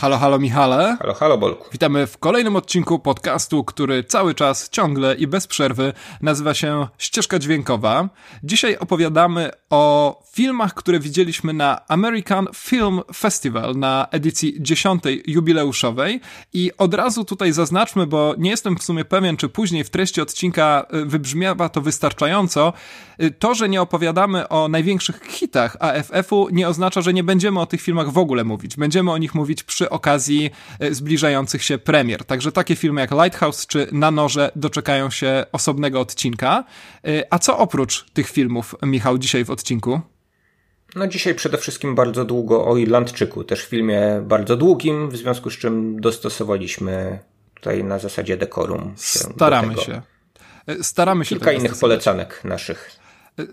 Halo, halo Michale. Halo, halo Bolku. Witamy w kolejnym odcinku podcastu, który cały czas, ciągle i bez przerwy nazywa się Ścieżka Dźwiękowa. Dzisiaj opowiadamy o filmach, które widzieliśmy na American Film Festival na edycji 10 jubileuszowej i od razu tutaj zaznaczmy, bo nie jestem w sumie pewien, czy później w treści odcinka y, wybrzmiawa to wystarczająco. Y, to, że nie opowiadamy o największych hitach AFF-u nie oznacza, że nie będziemy o tych filmach w ogóle mówić. Będziemy o nich mówić przy okazji e, zbliżających się premier. Także takie filmy jak Lighthouse czy Na Noże doczekają się osobnego odcinka. E, a co oprócz tych filmów, Michał, dzisiaj w odcinku? No dzisiaj przede wszystkim bardzo długo o Irlandczyku, też w filmie bardzo długim, w związku z czym dostosowaliśmy tutaj na zasadzie dekorum się Staramy się. E, staramy się. Kilka innych polecanek naszych.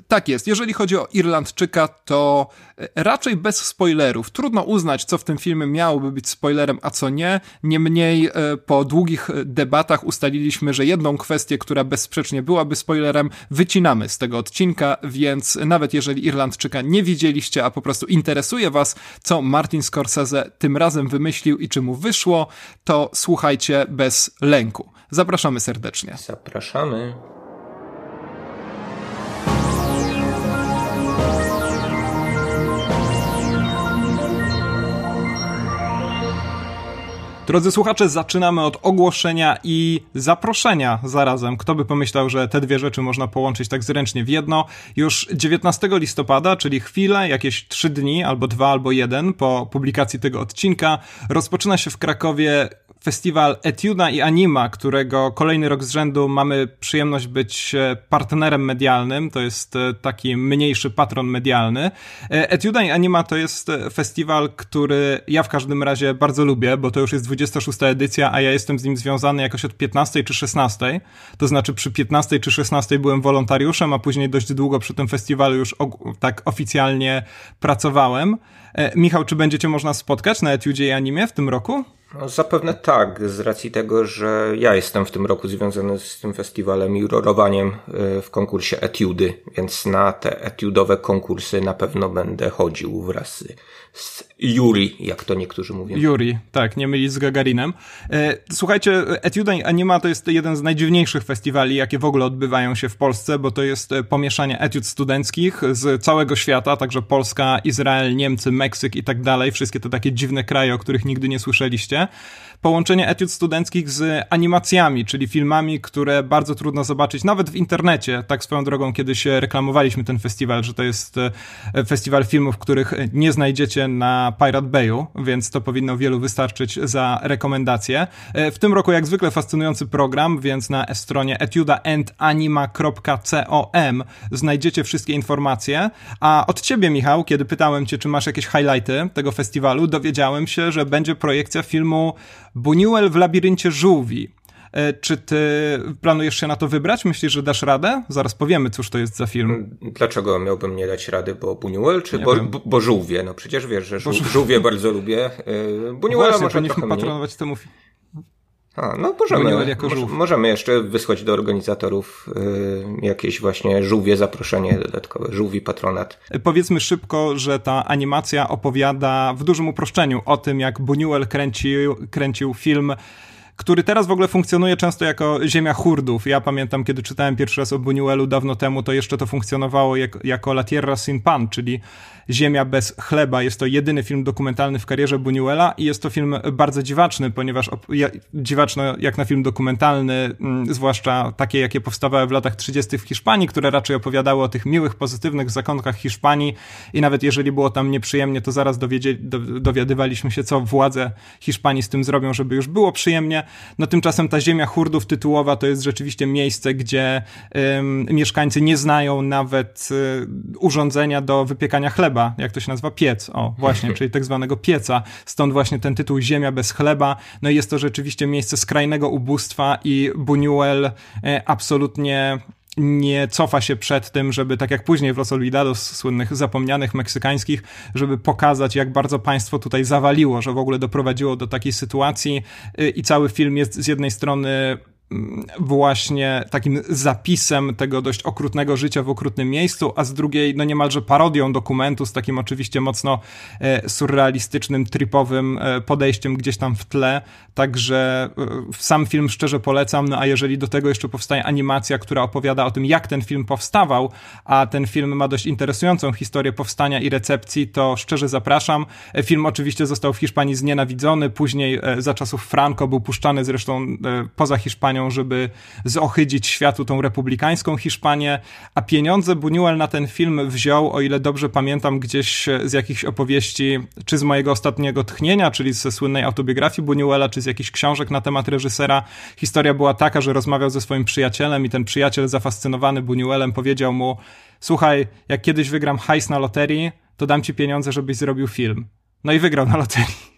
Tak jest. Jeżeli chodzi o Irlandczyka, to e, raczej bez spoilerów. Trudno uznać, co w tym filmie miałoby być spoilerem, a co nie. Niemniej e, po długich e, debatach ustaliliśmy, że jedną kwestię, która bezsprzecznie byłaby spoilerem, wycinamy z tego odcinka, więc nawet jeżeli Irlandczyka nie widzieliście, a po prostu interesuje was, co Martin Scorsese tym razem wymyślił i czy mu wyszło, to słuchajcie bez lęku. Zapraszamy serdecznie. Zapraszamy. Drodzy słuchacze, zaczynamy od ogłoszenia i zaproszenia zarazem. Kto by pomyślał, że te dwie rzeczy można połączyć tak zręcznie w jedno. Już 19 listopada, czyli chwilę, jakieś trzy dni, albo dwa, albo jeden po publikacji tego odcinka, rozpoczyna się w Krakowie festiwal Etiuda i Anima, którego kolejny rok z rzędu mamy przyjemność być e, partnerem medialnym. To jest e, taki mniejszy patron medialny. E, Etiuda i Anima to jest festiwal, który ja w każdym razie bardzo lubię, bo to już jest 26 edycja, a ja jestem z nim związany jakoś od 15 czy 16. To znaczy przy 15 czy 16 byłem wolontariuszem, a później dość długo przy tym festiwalu już tak oficjalnie pracowałem. Michał, czy będziecie można spotkać na Etiudzie i Animie w tym roku? No, zapewne tak, z racji tego, że ja jestem w tym roku związany z tym festiwalem i jurorowaniem y, w konkursie etiudy, więc na te etiudowe konkursy na pewno będę chodził wraz z Yuri, jak to niektórzy mówią. Yuri, tak, nie mylić z Gagarinem. E, słuchajcie, Etiuda Anima to jest jeden z najdziwniejszych festiwali, jakie w ogóle odbywają się w Polsce, bo to jest e, pomieszanie etiud studenckich z całego świata, także Polska, Izrael, Niemcy, Meksyk i tak dalej, wszystkie te takie dziwne kraje, o których nigdy nie słyszeliście połączenie etiud studenckich z animacjami, czyli filmami, które bardzo trudno zobaczyć nawet w internecie. Tak swoją drogą kiedyś reklamowaliśmy ten festiwal, że to jest e, festiwal filmów, których nie znajdziecie na Pirate Bayu, więc to powinno wielu wystarczyć za rekomendację. E, w tym roku jak zwykle fascynujący program, więc na stronie etiudaandanima.com znajdziecie wszystkie informacje. A od ciebie, Michał, kiedy pytałem cię, czy masz jakieś highlighty tego festiwalu, dowiedziałem się, że będzie projekcja filmu Buñuel w labiryncie żółwi. E, czy ty planujesz się na to wybrać? Myślisz, że dasz radę? Zaraz powiemy, cóż to jest za film. Dlaczego miałbym nie dać rady, bo Buñuel czy bo, bo, bo, żółwie? No przecież wiesz, że żół, żółwie bardzo lubię. E, Buñuela Właśnie, może powinniśmy patronować temu filmu. A, no możemy, możemy jeszcze wysłać do organizatorów y, jakieś właśnie żółwie zaproszenie dodatkowe, żółwi patronat. Powiedzmy szybko, że ta animacja opowiada w dużym uproszczeniu o tym, jak Buñuel kręcił, kręcił film który teraz w ogóle funkcjonuje często jako ziemia hurdów. Ja pamiętam, kiedy czytałem pierwszy raz o Buñuelu dawno temu, to jeszcze to funkcjonowało jak, jako La Tierra sin pan, czyli Ziemia bez chleba. Jest to jedyny film dokumentalny w karierze Buñuela i jest to film bardzo dziwaczny, ponieważ dziwaczny jak na film dokumentalny, mm, zwłaszcza takie, jakie powstawały w latach 30. w Hiszpanii, które raczej opowiadały o tych miłych, pozytywnych zakątkach Hiszpanii i nawet jeżeli było tam nieprzyjemnie, to zaraz do, dowiadywaliśmy się, co władze Hiszpanii z tym zrobią, żeby już było przyjemnie. No tymczasem ta ziemia hurdów tytułowa to jest rzeczywiście miejsce, gdzie ym, mieszkańcy nie znają nawet y, urządzenia do wypiekania chleba chleba, jak to się nazywa? Piec. O, właśnie, czyli tak zwanego pieca. Stąd właśnie ten tytuł Ziemia bez chleba. No i jest to rzeczywiście miejsce skrajnego ubóstwa i Buñuel e, absolutnie nie cofa się przed tym, żeby tak jak później w Los Olvidados słynnych zapomnianych meksykańskich, żeby pokazać jak bardzo państwo tutaj zawaliło, że w ogóle doprowadziło do takiej sytuacji e, i cały film jest z jednej strony właśnie takim zapisem tego dość okrutnego życia w okrutnym miejscu, a z drugiej no niemalże parodią dokumentu z takim oczywiście mocno e, surrealistycznym, tripowym e, podejściem gdzieś tam w tle, także e, sam film szczerze polecam, no a jeżeli do tego jeszcze powstaje animacja, która opowiada o tym, jak ten film powstawał, a ten film ma dość interesującą historię powstania i recepcji, to szczerze zapraszam. Film oczywiście został w Hiszpanii znienawidzony, później za czasów Franco był puszczany zresztą poza Hiszpanią żeby zohydzić światu tą republikańską Hiszpanię, a pieniądze Buñuel na ten film wziął, o ile dobrze pamiętam, gdzieś z jakichś opowieści, czy z mojego ostatniego tchnienia, czyli ze słynnej autobiografii Buñuela, czy z jakichś książek na temat reżysera. Historia była taka, że rozmawiał ze swoim przyjacielem i ten przyjaciel zafascynowany Buñuelem powiedział mu słuchaj, jak kiedyś wygram hajs na loterii, to dam ci pieniądze, żebyś zrobił film. No i wygrał na loterii.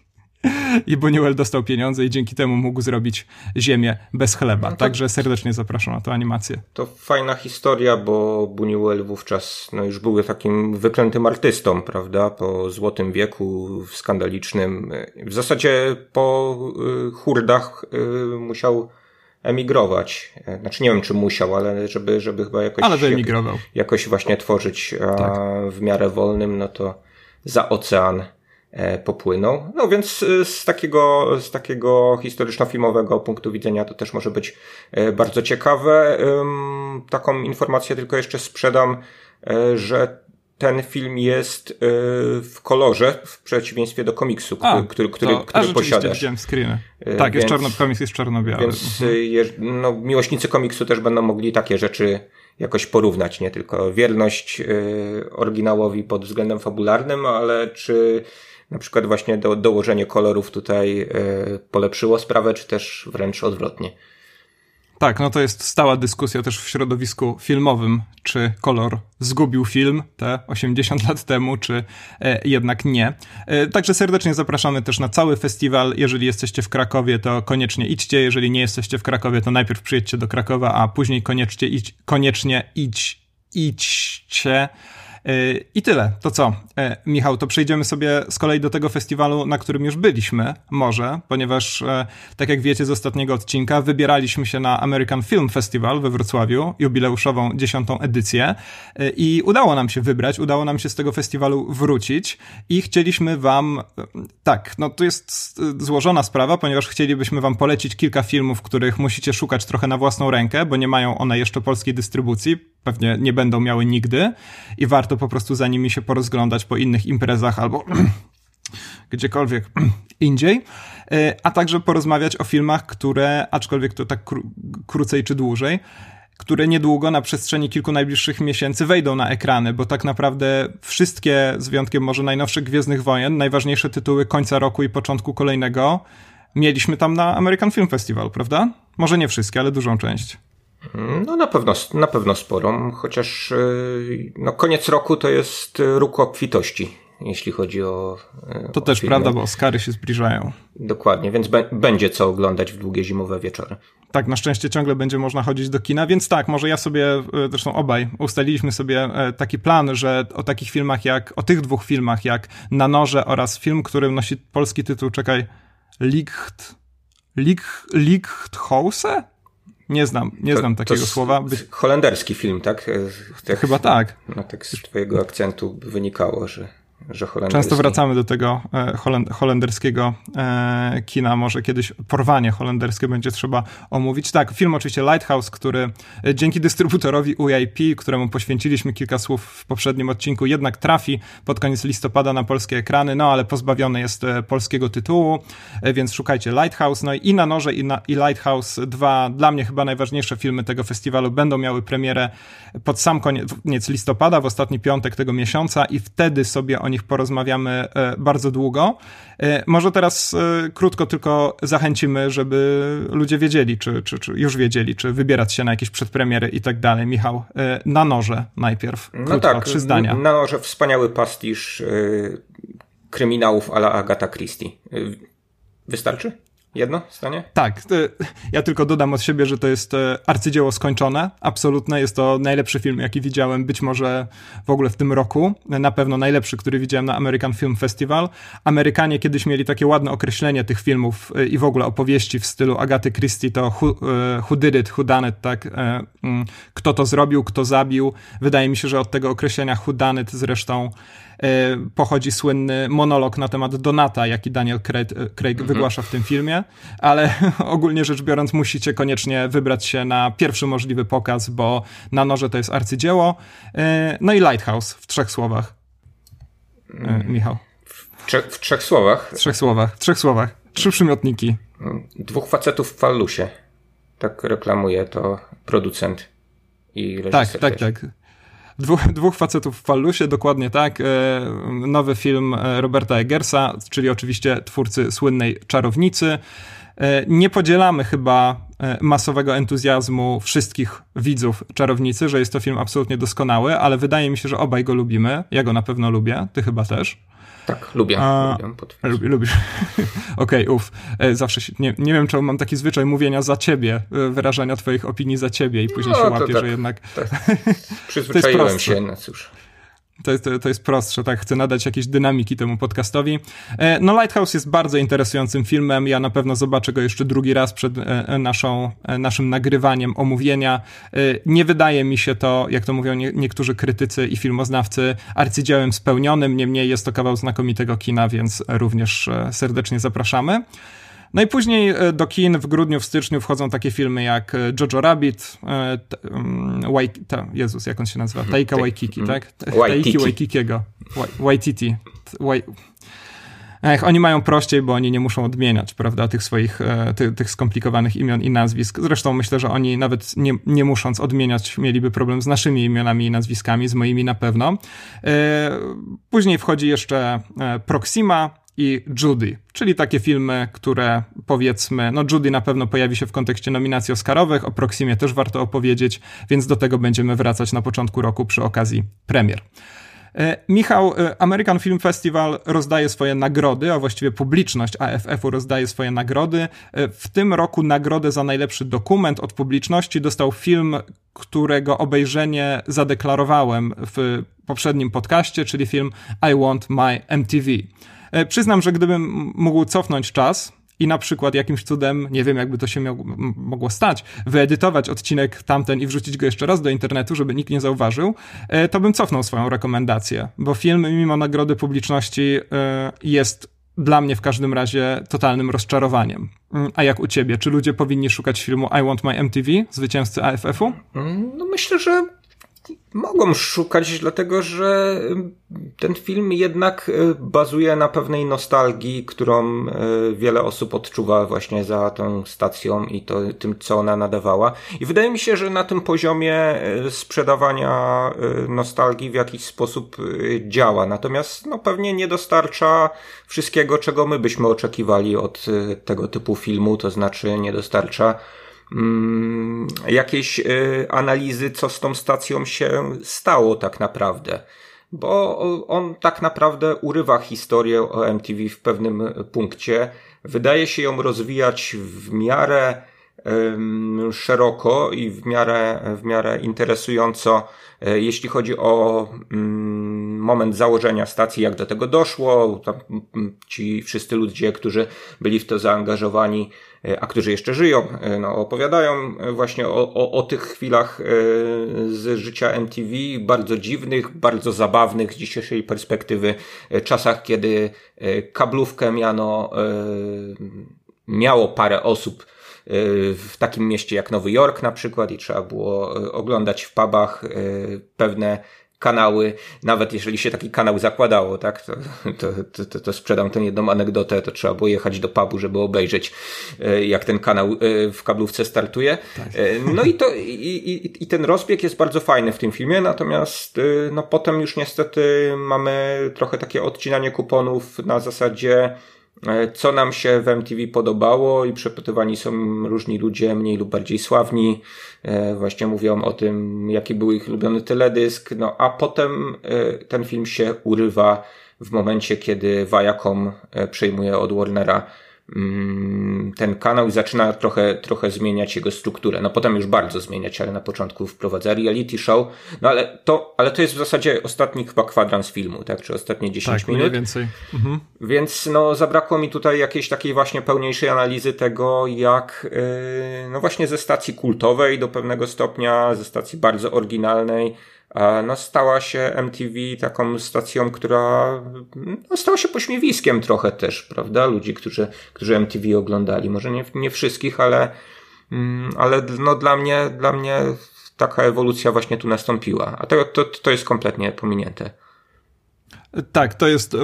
I Buñuel dostał pieniądze i dzięki temu mógł zrobić ziemię bez chleba. No to, Także serdecznie zapraszam na tę animację. To fajna historia, bo Buñuel wówczas no, już był takim wyklętym artystą, prawda? Po Złotym Wieku, skandalicznym. W zasadzie po y, hurdach y, musiał emigrować. Znaczy nie wiem, czy musiał, ale żeby, żeby chyba jakoś, ale wyemigrował. jakoś właśnie tworzyć tak. w miarę wolnym, no to za ocean E, popłynął. No więc e, z takiego, z takiego historyczno-filmowego punktu widzenia to też może być e, bardzo ciekawe. Taką informację tylko jeszcze sprzedam, że ten film jest w kolorze, w przeciwieństwie do komiksu, który, A, który, który, to, który posiadasz. widziałem screeny. Tak, jest czarno, komiks jest czarno-biały. Więc mhm. no, miłośnicy komiksu też będą mogli takie rzeczy jakoś porównać, nie tylko wierność oryginałowi pod względem fabularnym, ale czy na przykład właśnie do, dołożenie kolorów tutaj e, polepszyło sprawę, czy też wręcz odwrotnie. Tak, no to jest stała dyskusja też w środowisku filmowym, czy kolor zgubił film te 80 lat temu, czy e, jednak nie. E, także serdecznie zapraszamy też na cały festiwal. Jeżeli jesteście w Krakowie, to koniecznie idźcie. Jeżeli nie jesteście w Krakowie, to najpierw przyjedźcie do Krakowa, a później koniecznie, idź, koniecznie idź, idźcie I tyle. To co, e, Michał, to przejdziemy sobie z kolei do tego festiwalu, na którym już byliśmy, może, ponieważ, e, tak jak wiecie z ostatniego odcinka, wybieraliśmy się na American Film Festival we Wrocławiu, jubileuszową dziesiątą edycję i udało nam się wybrać, udało nam się z tego festiwalu wrócić i chcieliśmy wam, tak, no to jest złożona sprawa, ponieważ chcielibyśmy wam polecić kilka filmów, których musicie szukać trochę na własną rękę, bo nie mają one jeszcze polskiej dystrybucji, pewnie nie będą miały nigdy i warto po prostu za nimi się porozglądać po innych imprezach albo gdziekolwiek indziej, e, a także porozmawiać o filmach, które, aczkolwiek to tak kró krócej czy dłużej, które niedługo na przestrzeni kilku najbliższych miesięcy wejdą na ekrany, bo tak naprawdę wszystkie, z wyjątkiem może najnowszych Gwiezdnych Wojen, najważniejsze tytuły końca roku i początku kolejnego, mieliśmy tam na American Film Festival, prawda? Może nie wszystkie, ale dużą część. No na pewno, na pewno sporą, chociaż y, no, koniec roku to jest róg obfitości, jeśli chodzi o. Y, to o też filmy. prawda, bo Oscary się zbliżają. Dokładnie, więc będzie co oglądać w długie zimowe wieczory. Tak, na szczęście ciągle będzie można chodzić do kina, więc tak, może ja sobie, y, zresztą obaj, ustaliliśmy sobie taki plan, że o takich filmach jak, o tych dwóch filmach jak Na Noże oraz film, który nosi polski tytuł, czekaj, Licht, Licht, Lichthause? Nie znam, nie to, znam takiego słowa. Holenderski film, tak? tak? Chyba tak. No tak z twojego akcentu wynikało, że że Często wracamy do tego e, holenderskiego e, kina, może kiedyś porwanie holenderskie będzie trzeba omówić. Tak, film oczywiście Lighthouse, który e, dzięki dystrybutorowi UIP, któremu poświęciliśmy kilka słów w poprzednim odcinku, jednak trafi pod koniec listopada na polskie ekrany, no ale pozbawiony jest polskiego tytułu, więc szukajcie Lighthouse. No i Na Noże i, na, i Lighthouse, dwa dla mnie chyba najważniejsze filmy tego festiwalu, będą miały premierę pod sam koniec listopada, w ostatni piątek tego miesiąca i wtedy sobie o nich porozmawiamy e, bardzo długo. E, może teraz e, krótko tylko zachęcimy, żeby ludzie wiedzieli, czy, czy, czy już wiedzieli, czy wybierać się na jakieś przedpremiery i tak dalej. Michał, na noże najpierw. No krótko, no tak, trzy zdania. Na noże wspaniały pastisz kryminałów ala Agata Christie. Wystarczy? Jedno zdanie? Tak. Ja tylko dodam od siebie, że to jest e, arcydzieło skończone. Absolutne. Jest to najlepszy film, jaki widziałem, być może w ogóle w tym roku. Na pewno najlepszy, który widziałem na American Film Festival. Amerykanie kiedyś mieli takie ładne określenie tych filmów e, i w ogóle opowieści w stylu Agaty Christie, to who, e, who did it, who done it, tak? Mm, kto to zrobił, kto zabił. Wydaje mi się, że od tego określenia who done it zresztą pochodzi słynny monolog na temat Donata, jaki Daniel Craig, Craig mhm. wygłasza w tym filmie, ale ogólnie rzecz biorąc musicie koniecznie wybrać się na pierwszy możliwy pokaz, bo na noże to jest arcydzieło. E, no i Lighthouse w trzech słowach. E, mm. Michał. W, trzech, w trzech słowach? W trzech słowach, w trzech słowach. Trzy przymiotniki. Dwóch facetów w fallusie. Tak reklamuje to producent i reżyser. Tak, tak, tak dwóch, dwóch facetów w fallusie, dokładnie tak. E, nowy film e, Roberta Eggersa, czyli oczywiście twórcy słynnej Czarownicy. E, nie podzielamy chyba masowego entuzjazmu wszystkich widzów Czarownicy, że jest to film absolutnie doskonały, ale wydaje mi się, że obaj go lubimy. Ja go na pewno lubię, ty chyba też. Tak, lubię. A, lubię lubisz. Okej, okay, uff. E, zawsze się, nie, nie wiem, czemu mam taki zwyczaj mówienia za ciebie, e, wyrażania twoich opinii za ciebie i później no, się łapię, tak, że jednak... Tak. Przyzwyczaiłem się, no cóż. To jest, to jest prostsze, tak? Chcę nadać jakieś dynamiki temu podcastowi. E, no, Lighthouse jest bardzo interesującym filmem. Ja na pewno zobaczę go jeszcze drugi raz przed e, naszą, e, naszym nagrywaniem omówienia. Nie wydaje mi się to, jak to mówią niektórzy krytycy i filmoznawcy, arcydziełem spełnionym. Niemniej jest to kawał znakomitego kina, więc również serdecznie zapraszamy. No i później e, do kin w grudniu, w styczniu wchodzą takie filmy jak e, Jojo Rabbit, e, mm, Wai, ta, Jezus, jak on się nazywa? Mhm. Taika Waikiki, mhm. tak? Taiki Waikikiego. Waititi. Wai... Ech, oni mają prościej, bo oni nie muszą odmieniać, prawda, tych swoich, ty, tych skomplikowanych imion i nazwisk. Zresztą myślę, że oni nawet nie, nie musząc odmieniać, mieliby problem z naszymi imionami i nazwiskami, z moimi na pewno. Później wchodzi jeszcze Proxima, i Judy, czyli takie filmy, które powiedzmy, no Judy na pewno pojawi się w kontekście nominacji Oscarowych, o Proximie też warto opowiedzieć, więc do tego będziemy wracać na początku roku przy okazji premier. E, Michał, e, American Film Festival rozdaje swoje nagrody, a właściwie publiczność AFF-u rozdaje swoje nagrody. E, w tym roku nagrodę za najlepszy dokument od publiczności dostał film, którego obejrzenie zadeklarowałem w poprzednim podcaście, czyli film I Want My MTV. E, przyznam, że gdybym mógł cofnąć czas i na przykład jakimś cudem, nie wiem jakby to się mogło stać, wyedytować odcinek tamten i wrzucić go jeszcze raz do internetu, żeby nikt nie zauważył, e, to bym cofnął swoją rekomendację, bo film mimo nagrody publiczności e, jest dla mnie w każdym razie totalnym rozczarowaniem. Mm, a jak u ciebie? Czy ludzie powinni szukać filmu I Want My MTV, zwycięzcy AFF-u? Mm, no myślę, że Mogą szukać, dlatego że ten film jednak y, bazuje na pewnej nostalgii, którą y, wiele osób odczuwa właśnie za tą stacją i to, tym, co ona nadawała. I wydaje mi się, że na tym poziomie y, sprzedawania nostalgii w jakiś sposób działa. Natomiast no, pewnie nie dostarcza wszystkiego, czego my byśmy oczekiwali od tego typu filmu, to znaczy nie dostarcza Mm, jakiejś y, analizy, co z tą stacją się stało tak naprawdę. Bo on tak naprawdę urywa historię o MTV w pewnym punkcie. Wydaje się ją rozwijać w miarę szeroko i w miarę, w miarę interesująco, e, jeśli chodzi o mm, moment założenia stacji, jak do tego doszło. Ci wszyscy ludzie, którzy byli w to zaangażowani, a którzy jeszcze żyją, e, no, opowiadają właśnie o, o, o tych chwilach z życia MTV, bardzo dziwnych, bardzo zabawnych z dzisiejszej perspektywy, czasach, kiedy kablówkę miano, miało parę osób, w takim mieście jak Nowy Jork na przykład i trzeba było e, oglądać w pubach e, pewne kanały, nawet jeżeli się taki kanał zakładało, tak, to, to, to, to sprzedam tę jedną anegdotę, to trzeba było jechać do pubu, żeby obejrzeć, e, jak ten kanał w kablówce startuje. Tak. No i to, i, i, i ten rozbieg jest bardzo fajny w tym filmie, natomiast no potem już niestety mamy trochę takie odcinanie kuponów na zasadzie E, co nam się w MTV podobało i przepytywani są różni ludzie, mniej lub bardziej sławni, e, właśnie mówią o tym, jaki był ich ulubiony teledysk, no a potem e, ten film się urywa w momencie, kiedy Viacom przejmuje od Warnera ten kanał i zaczyna trochę, trochę zmieniać jego strukturę. No potem już bardzo zmieniać, ale na początku wprowadza reality show. No ale to, ale to jest w zasadzie ostatni chyba kwadrans filmu, tak? Czy ostatnie 10 tak, minut. Mniej więcej. Mhm. Więc no zabrakło mi tutaj jakiejś takiej właśnie pełniejszej analizy tego, jak yy, no właśnie ze stacji kultowej do pewnego stopnia, ze stacji bardzo oryginalnej, no, stała się MTV taką stacją, która no, stała się pośmiewiskiem trochę też, prawda? Ludzi, którzy, którzy MTV oglądali. Może nie, nie wszystkich, ale, mm, ale no, dla mnie, dla mnie taka ewolucja właśnie tu nastąpiła. A to, to, to jest kompletnie pominięte. Tak, to jest e,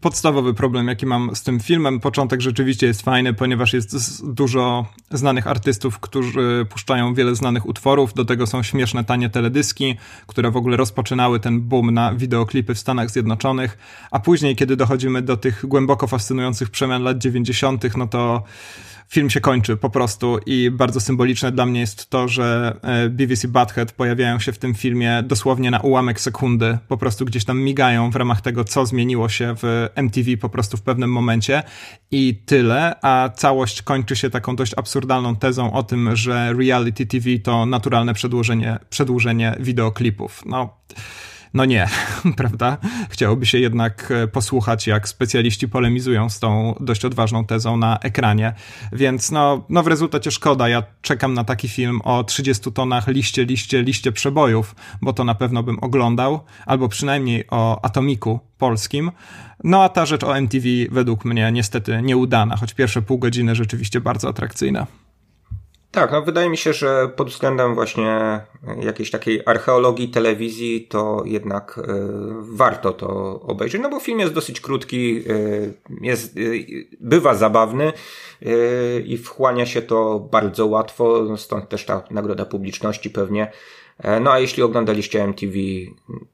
podstawowy problem, jaki mam z tym filmem. Początek rzeczywiście jest fajny, ponieważ jest dużo znanych artystów, którzy puszczają wiele znanych utworów. Do tego są śmieszne, tanie teledyski, które w ogóle rozpoczynały ten boom na wideoklipy w Stanach Zjednoczonych. A później, kiedy dochodzimy do tych głęboko fascynujących przemian lat 90., no to film się kończy po prostu i bardzo symboliczne dla mnie jest to, że e, BBC Butthead pojawiają się w tym filmie dosłownie na ułamek sekundy, po prostu gdzieś tam migają w ramach tego, co zmieniło się w MTV po prostu w pewnym momencie. I tyle, a całość kończy się taką dość absurdalną tezą o tym, że reality TV to naturalne przedłużenie, przedłużenie wideoklipów. No no nie, prawda? Chciałoby się jednak e, posłuchać, jak specjaliści polemizują z tą dość odważną tezą na ekranie. Więc no, no w rezultacie szkoda. Ja czekam na taki film o 30 tonach liście, liście, liście przebojów, bo to na pewno bym oglądał, albo przynajmniej o Atomiku polskim. No a ta rzecz o MTV według mnie niestety nieudana, choć pierwsze pół godziny rzeczywiście bardzo atrakcyjne. Tak, no wydaje mi się, że pod względem właśnie jakiejś takiej archeologii telewizji to jednak y, warto to obejrzeć, no bo film jest dosyć krótki, y, jest, y, bywa zabawny i wchłania się to bardzo łatwo, stąd też ta nagroda publiczności pewnie. E, no a jeśli oglądaliście MTV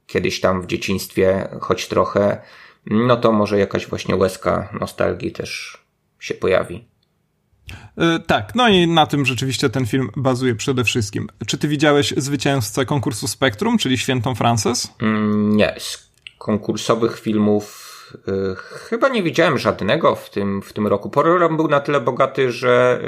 kiedyś tam w dzieciństwie, choć trochę, no to może jakaś właśnie łezka nostalgii też się pojawi. E, tak, no i na tym rzeczywiście ten film bazuje przede wszystkim. Czy ty widziałeś zwycięzcę konkursu Spektrum, czyli Świętą Frances? Mm, nie, z konkursowych filmów y, chyba nie widziałem żadnego w tym, w tym roku. Program był na tyle bogaty, że...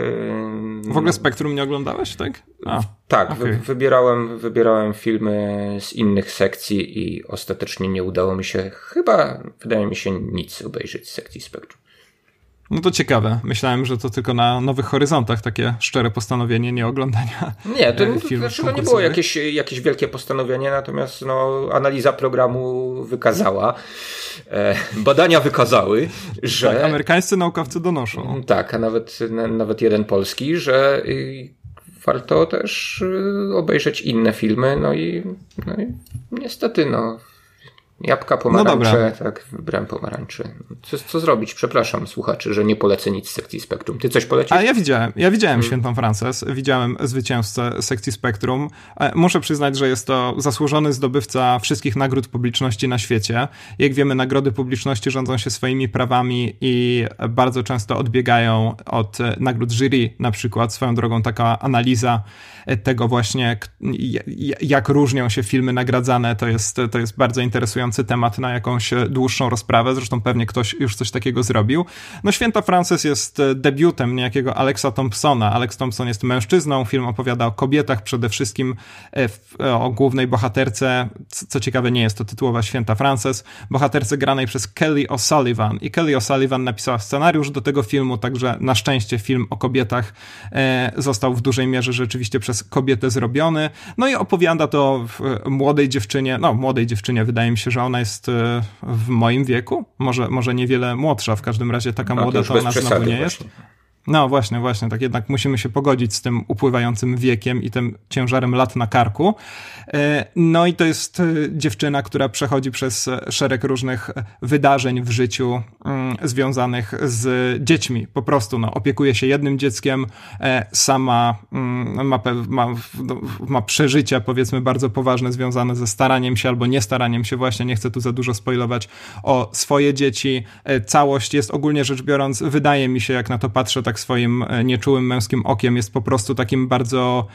Y, w ogóle Spektrum nie oglądałeś, tak? A, tak, okay. wy, wybierałem, wybierałem filmy z innych sekcji i ostatecznie nie udało mi się chyba, wydaje mi się, nic obejrzeć z sekcji Spektrum. No to ciekawe. Myślałem, że to tylko na Nowych Horyzontach takie szczere postanowienie nie oglądania. Nie, to, to, znaczy, to nie było jakieś, jakieś wielkie postanowienie, natomiast no, analiza programu wykazała, e, badania wykazały, że... Tak, amerykańscy naukowcy donoszą. Tak, a nawet, nawet jeden polski, że y, warto też y, obejrzeć inne filmy, no i, no i niestety, no Jabłka, pomarańcze, no tak, wybrałem pomarańcze. Co, co zrobić? Przepraszam słuchaczy, że nie polecę nic z sekcji Spektrum. Ty coś polecisz? A ja widziałem, ja widziałem hmm. Świętą Frances, widziałem zwycięzcę sekcji Spektrum. E, muszę przyznać, że jest to zasłużony zdobywca wszystkich nagród publiczności na świecie. Jak wiemy, nagrody publiczności rządzą się swoimi prawami i bardzo często odbiegają od nagród jury, na przykład. Swoją drogą taka analiza tego właśnie, jak różnią się filmy nagradzane, to jest, to jest bardzo temat na jakąś dłuższą rozprawę. Zresztą pewnie ktoś już coś takiego zrobił. No Święta Frances jest debiutem niejakiego Alexa Thompsona. Alex Thompson jest mężczyzną, film opowiada o kobietach, przede wszystkim e, o głównej bohaterce, co ciekawe nie jest to tytułowa Święta Frances, bohaterce granej przez Kelly O'Sullivan. I Kelly O'Sullivan napisała scenariusz do tego filmu, także na szczęście film o kobietach e, został w dużej mierze rzeczywiście przez kobietę zrobiony. No i opowiada to młodej dziewczynie, no młodej dziewczynie, wydaje mi się, że ona jest e, w moim wieku, może, może niewiele młodsza, w każdym razie taka no, młoda to, to ona znowu nie jest. No właśnie, właśnie, tak jednak musimy się pogodzić z tym upływającym wiekiem i tym ciężarem lat na karku. E, no i to jest e, dziewczyna, która przechodzi przez szereg różnych wydarzeń w życiu mm, związanych z dziećmi. Po prostu no, opiekuje się jednym dzieckiem, e, sama mm, ma, ma, no, ma przeżycia, powiedzmy, bardzo poważne związane ze staraniem się albo niestaraniem się, właśnie nie chcę tu za dużo spoilować, o swoje dzieci. Całość jest ogólnie rzecz biorąc, wydaje mi się, jak na to patrzę tak swoim e, nieczułym męskim okiem jest po prostu takim bardzo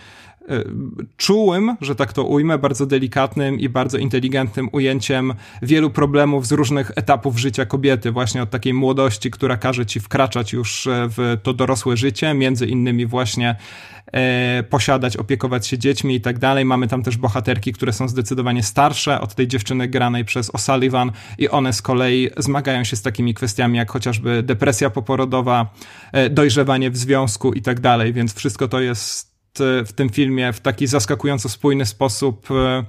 czułym, że tak to ujmę, bardzo delikatnym i bardzo inteligentnym ujęciem wielu problemów z różnych etapów życia kobiety, właśnie od takiej młodości, która każe ci wkraczać już w to dorosłe życie, między innymi właśnie e, posiadać, opiekować się dziećmi i tak dalej. Mamy tam też bohaterki, które są zdecydowanie starsze od tej dziewczyny granej przez O'Sullivan i one z kolei zmagają się z takimi kwestiami jak chociażby depresja poporodowa, e, dojrzewanie w związku i tak dalej, więc wszystko to jest e, w tym filmie w taki zaskakująco spójny sposób e,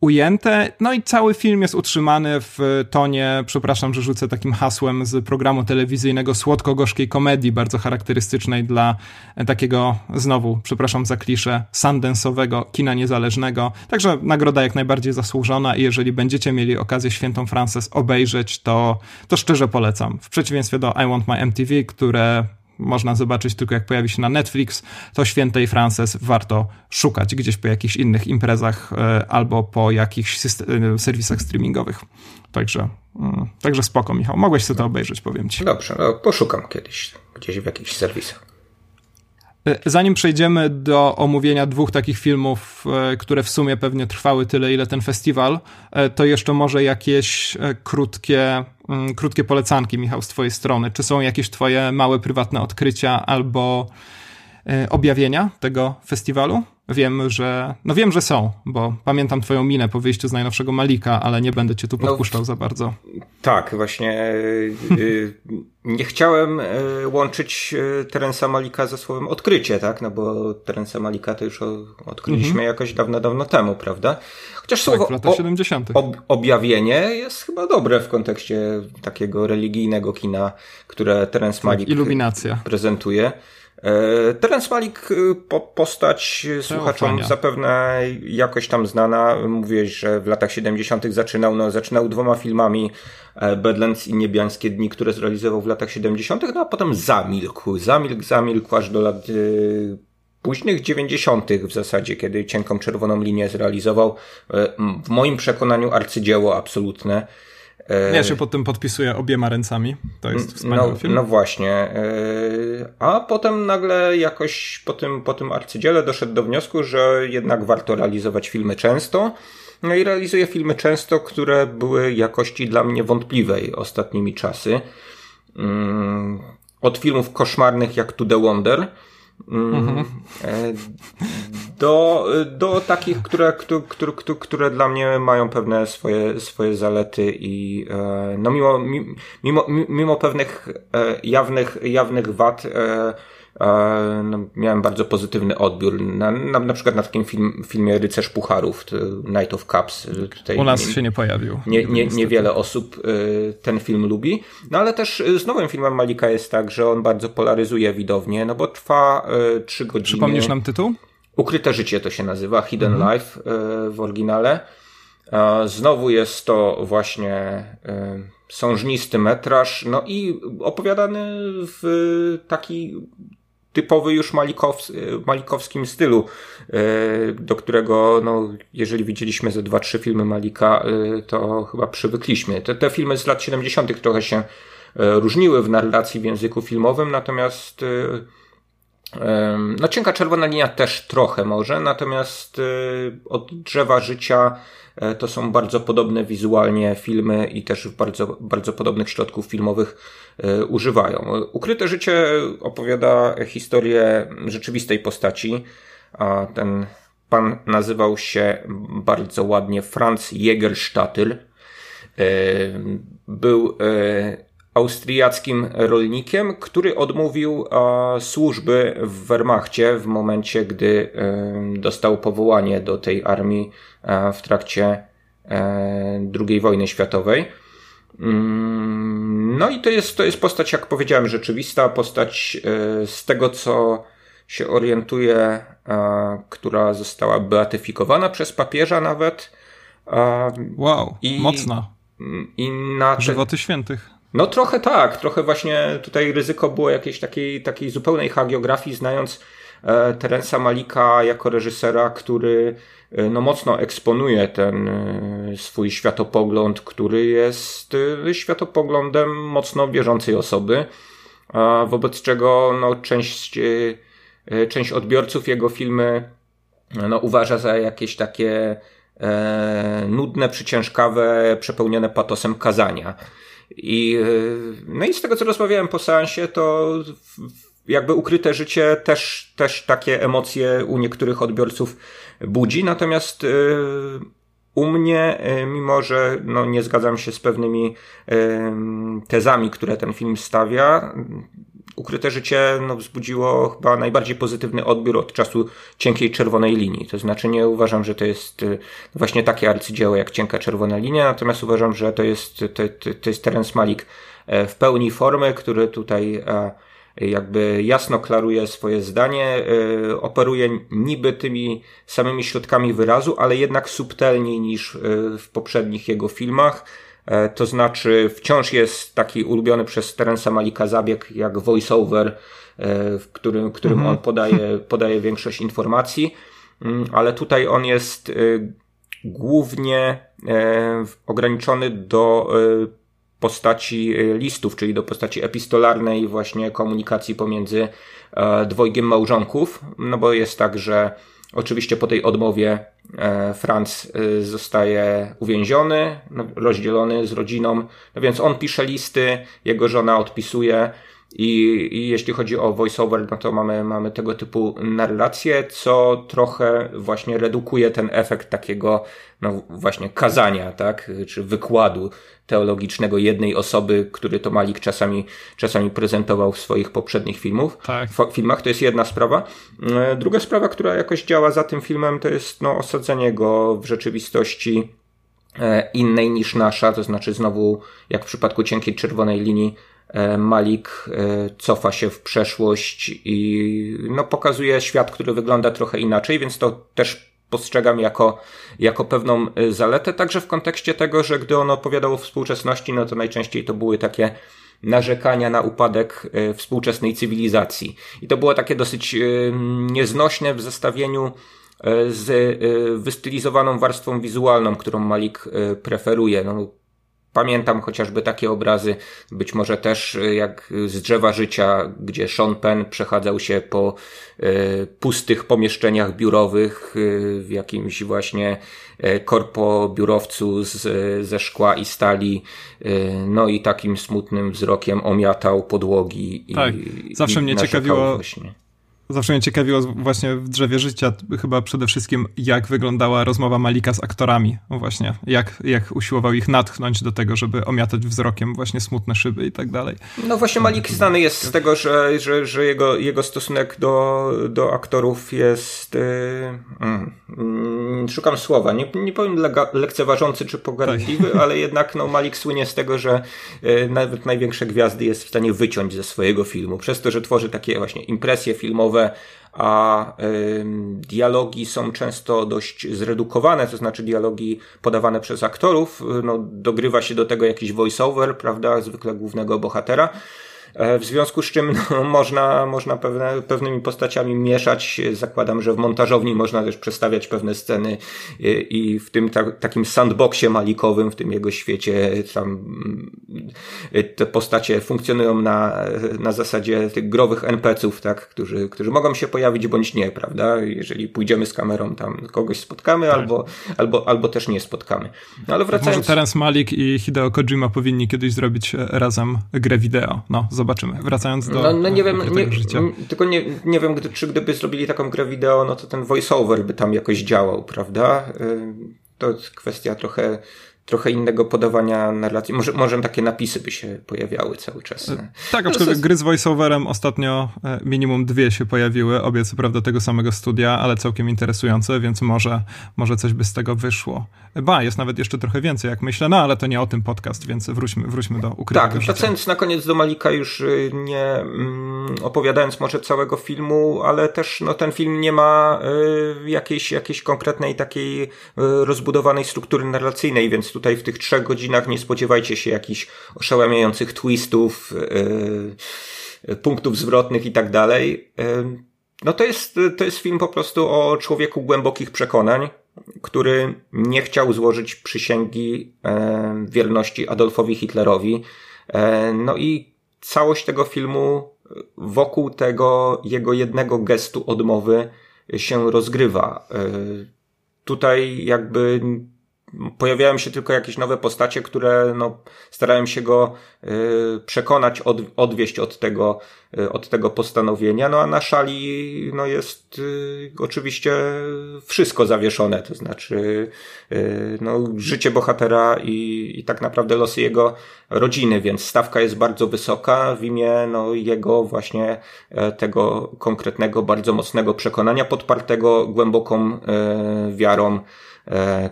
ujęte. No i cały film jest utrzymany w tonie, przepraszam, że rzucę takim hasłem z programu telewizyjnego słodko-gorzkiej komedii, bardzo charakterystycznej dla takiego, znowu, przepraszam za kliszę, sundance'owego kina niezależnego. Także nagroda jak najbardziej zasłużona i jeżeli będziecie mieli okazję Świętą Frances obejrzeć, to, to szczerze polecam. W przeciwieństwie do I Want My MTV, które można zobaczyć tylko jak pojawi się na Netflix, to Świętej Frances warto szukać gdzieś po jakichś innych imprezach e, albo po jakichś e, serwisach streamingowych. Także, mm, także spoko, Michał. Mogłeś sobie to obejrzeć, powiem ci. Dobrze, no poszukam kiedyś gdzieś w jakichś serwisach. E, zanim przejdziemy do omówienia dwóch takich filmów, które w sumie pewnie trwały tyle, ile ten festiwal, to jeszcze może jakieś krótkie krótkie polecanki, Michał, z Twojej strony. Czy są jakieś Twoje małe prywatne odkrycia albo e, objawienia tego festiwalu? Wiem, że. No wiem, że są, bo pamiętam Twoją minę po wyjściu z najnowszego Malika, ale nie będę Cię tu no, podpuszczał no, za bardzo. Tak, właśnie. E, e, nie chciałem łączyć Terensa Malika ze słowem odkrycie, tak? No bo Terensa Malika to już odkryliśmy mhm. jakoś dawno, dawno temu, prawda? Chociaż tak, słowo w latach 70. Ob, objawienie jest chyba dobre w kontekście takiego religijnego kina, które Terence tak, Malik Iluminacja. prezentuje. E, Terence Malik, po, postać słuchaczom zapewne jakoś tam znana. Mówiłeś, że w latach 70. zaczynał, no, zaczynał dwoma filmami e, Badlands i Niebiańskie Dni, które zrealizował w latach 70., no a potem zamilkł. Zamilkł, zamilkł aż do lat późnych 90. w zasadzie, kiedy cienką czerwoną linię zrealizował, e, w moim przekonaniu arcydzieło absolutne. E, ja się pod tym podpisuję obiema ręcami. To jest wspaniały no, film. No właśnie. E, a potem nagle jakoś po tym, po tym arcydziele doszedł do wniosku, że jednak warto realizować filmy często. No i realizuje filmy często, które były jakości dla mnie wątpliwej ostatnimi czasy. Mm, od filmów koszmarnych jak To The Wonder, Mhm. Do, do takich, które, które, które, które dla mnie mają pewne swoje, swoje zalety i e, no mimo, mimo, mimo pewnych e, jawnych, jawnych wad no, miałem bardzo pozytywny odbiór. Na, na, na przykład na takim film, filmie Rycerz Pucharów, Night of Cups. Tutaj U nas nie, się nie pojawił. Nie, nie, niewiele osób y, ten film lubi. No ale też y, z nowym filmem Malika jest tak, że on bardzo polaryzuje widownię, no bo trwa y, trzy godziny. Przypomnisz nam tytuł? Ukryte życie to się nazywa, Hidden mhm. Life w oryginale. Znowu jest to właśnie sążnisty metraż, no i opowiadany w taki typowy już Malikows, malikowskim stylu, e, do którego, no, jeżeli widzieliśmy ze dwa, trzy filmy Malika, e, to chyba przywykliśmy. Te, te filmy z lat 70. trochę się różniły w narracji w języku filmowym, natomiast no, Cienka Czerwona Linia też trochę może, natomiast od drzewa życia to są bardzo podobne wizualnie filmy i też bardzo, bardzo podobnych środków filmowych E, używają. Ukryte życie opowiada historię rzeczywistej postaci. A ten pan nazywał się bardzo ładnie Franz Jägerstatter. E, był e, austriackim rolnikiem, który odmówił służby w Wehrmachcie w momencie, gdy dostał powołanie do tej armii w trakcie II wojny światowej. Mm, no i to jest, to jest postać, jak powiedziałem, rzeczywista, postać e, z tego, co się orientuje, e, która została beatyfikowana przez papieża nawet. Wow, i, mocna. I na te... Żywoty świętych. No trochę tak, trochę właśnie tutaj ryzyko było jakiejś takiej, takiej zupełnej hagiografii, znając e, Terensa Malika jako reżysera, który E, no mocno eksponuje ten e, swój światopogląd, który jest e, światopoglądem mocno wierzącej osoby, wobec czego no, część, część odbiorców jego filmy no, uważa za jakieś takie e, nudne, przyciężkawe, przepełnione patosem kazania. I, e, no i z tego, co rozmawiałem po seansie, to jakby ukryte życie też, też takie emocje u niektórych odbiorców budzi, natomiast e, u mnie, e, mimo że no, nie zgadzam się z pewnymi tezami, które ten film stawia, Ukryte Życie no, wzbudziło chyba najbardziej pozytywny odbiór od czasu Cienkiej Czerwonej Linii. To znaczy nie uważam, że to jest y, właśnie takie arcydzieło jak Cienka Czerwona Linia, natomiast uważam, że to jest, to, to jest Terence Malik e, w pełni formy, który tutaj e, jakby jasno klaruje swoje zdanie, e, operuje niby tymi samymi środkami wyrazu, ale jednak subtelniej niż w poprzednich jego filmach to znaczy wciąż jest taki ulubiony przez Terensa Malika zabieg jak voiceover, e, w którym, którym mhm. on podaje, podaje większość informacji, mm, ale tutaj on jest e, głównie ograniczony do postaci listów, czyli do postaci epistolarnej właśnie komunikacji pomiędzy dwojgiem małżonków, no bo jest tak, że Oczywiście po tej odmowie e, Franz e, zostaje uwięziony, no, rozdzielony z rodziną, no więc on pisze listy, jego żona odpisuje i, i jeśli chodzi o voiceover, no to mamy, mamy tego typu narrację, co trochę właśnie redukuje ten efekt takiego, no właśnie kazania, tak, czy wykładu teologicznego jednej osoby, który to Malik czasami, czasami prezentował w swoich poprzednich filmów, tak. filmach. To jest jedna sprawa. E, druga sprawa, która jakoś działa za tym filmem, to jest no, osadzenie go w rzeczywistości e, innej niż nasza, to znaczy znowu, jak w przypadku cienkiej czerwonej linii, e, Malik cofa się w przeszłość i no, pokazuje świat, który wygląda trochę inaczej, więc to też postrzegam jako, jako pewną y, zaletę, także w kontekście tego, że gdy on opowiadał o współczesności, no to najczęściej to były takie narzekania na upadek y, współczesnej cywilizacji. I to było takie dosyć y, nieznośne w zestawieniu z wystylizowaną warstwą wizualną, którą Malik preferuje. No, Pamiętam chociażby takie obrazy, być może też y, jak z drzewa życia, gdzie Sean Penn przechadzał się po y, pustych pomieszczeniach biurowych y, w jakimś właśnie korpo biurowcu z, ze szkła i stali, no i takim smutnym wzrokiem omiatał podłogi. Tak, i, zawsze i mnie ciekawiło. Właśnie Zawsze mnie ciekawiło właśnie w Drzewie Życia chyba przede wszystkim, jak wyglądała rozmowa Malika z aktorami. Właśnie, jak, jak usiłował ich natchnąć do tego, żeby omiatać wzrokiem właśnie smutne szyby i tak dalej. No właśnie Malik znany jest z tego, że, że, że jego, jego stosunek do, do aktorów jest... Yy, szukam słowa. Nie, nie powiem lega, lekceważący czy pogardliwy, tak. ale jednak no, Malik słynie z tego, że yy, nawet największe gwiazdy jest w stanie wyciąć ze swojego filmu. Przez to, że tworzy takie właśnie impresje filmowe, a y, dialogi są często dość zredukowane, to znaczy dialogi podawane przez aktorów, no, dogrywa się do tego jakiś voiceover, prawda, zwykle głównego bohatera. E, w związku z czym no, można, można pewne, pewnymi postaciami mieszać. Zakładam, że w montażowni można też przestawiać pewne sceny i, i w tym ta, takim sandboxie malikowym, w tym jego świecie, tam mm, te postacie funkcjonują na, na zasadzie tych growych NPC-ów, tak, którzy, którzy mogą się pojawić bądź nie, prawda? Jeżeli pójdziemy z kamerą, tam kogoś spotkamy, tak. albo, albo, albo też nie spotkamy. No, ale wracając... Może Terence Malik i Hideo Kojima powinni kiedyś zrobić razem grę wideo. No, zobaczymy. Wracając do. No, no nie wiem, nie, życia. tylko nie, nie wiem, gdy, czy gdyby zrobili taką grę wideo, no to ten voiceover by tam jakoś działał, prawda? Y, to kwestia trochę trochę innego podawania narracji. Może, może takie napisy by się pojawiały cały czas. E, tak, no, aczkolwiek gry z voiceoverem ostatnio e, minimum dwie się pojawiły, obie co prawda tego samego studia, ale całkiem interesujące, więc może, może coś by z tego wyszło. Ba, jest nawet jeszcze trochę więcej, jak myślę, no ale to nie o tym podcast, więc wróćmy, wróćmy do ukrytego Tak, wracając na koniec do Malika już y, nie mm, opowiadając może całego filmu, ale też no, ten film nie ma y, jakiejś, jakiejś konkretnej takiej y, rozbudowanej struktury narracyjnej, więc tutaj w tych trzech godzinach nie spodziewajcie się jakichś oszałamiających twistów, yy, punktów zwrotnych i tak dalej. Yy, no to jest, to jest film po prostu o człowieku głębokich przekonań, który nie chciał złożyć przysięgi wierności Adolfowi Hitlerowi. No i całość tego filmu wokół tego jego jednego gestu odmowy się rozgrywa. Tutaj jakby pojawiają się tylko jakieś nowe postacie, które no, starałem się go y, przekonać, od, odwieść od tego, y, od tego postanowienia. No a na szali no, jest y, oczywiście wszystko zawieszone, to znaczy y, no, życie bohatera i, i tak naprawdę losy jego rodziny, więc stawka jest bardzo wysoka w imię no, jego właśnie e, tego konkretnego, bardzo mocnego przekonania, podpartego głęboką e, wiarą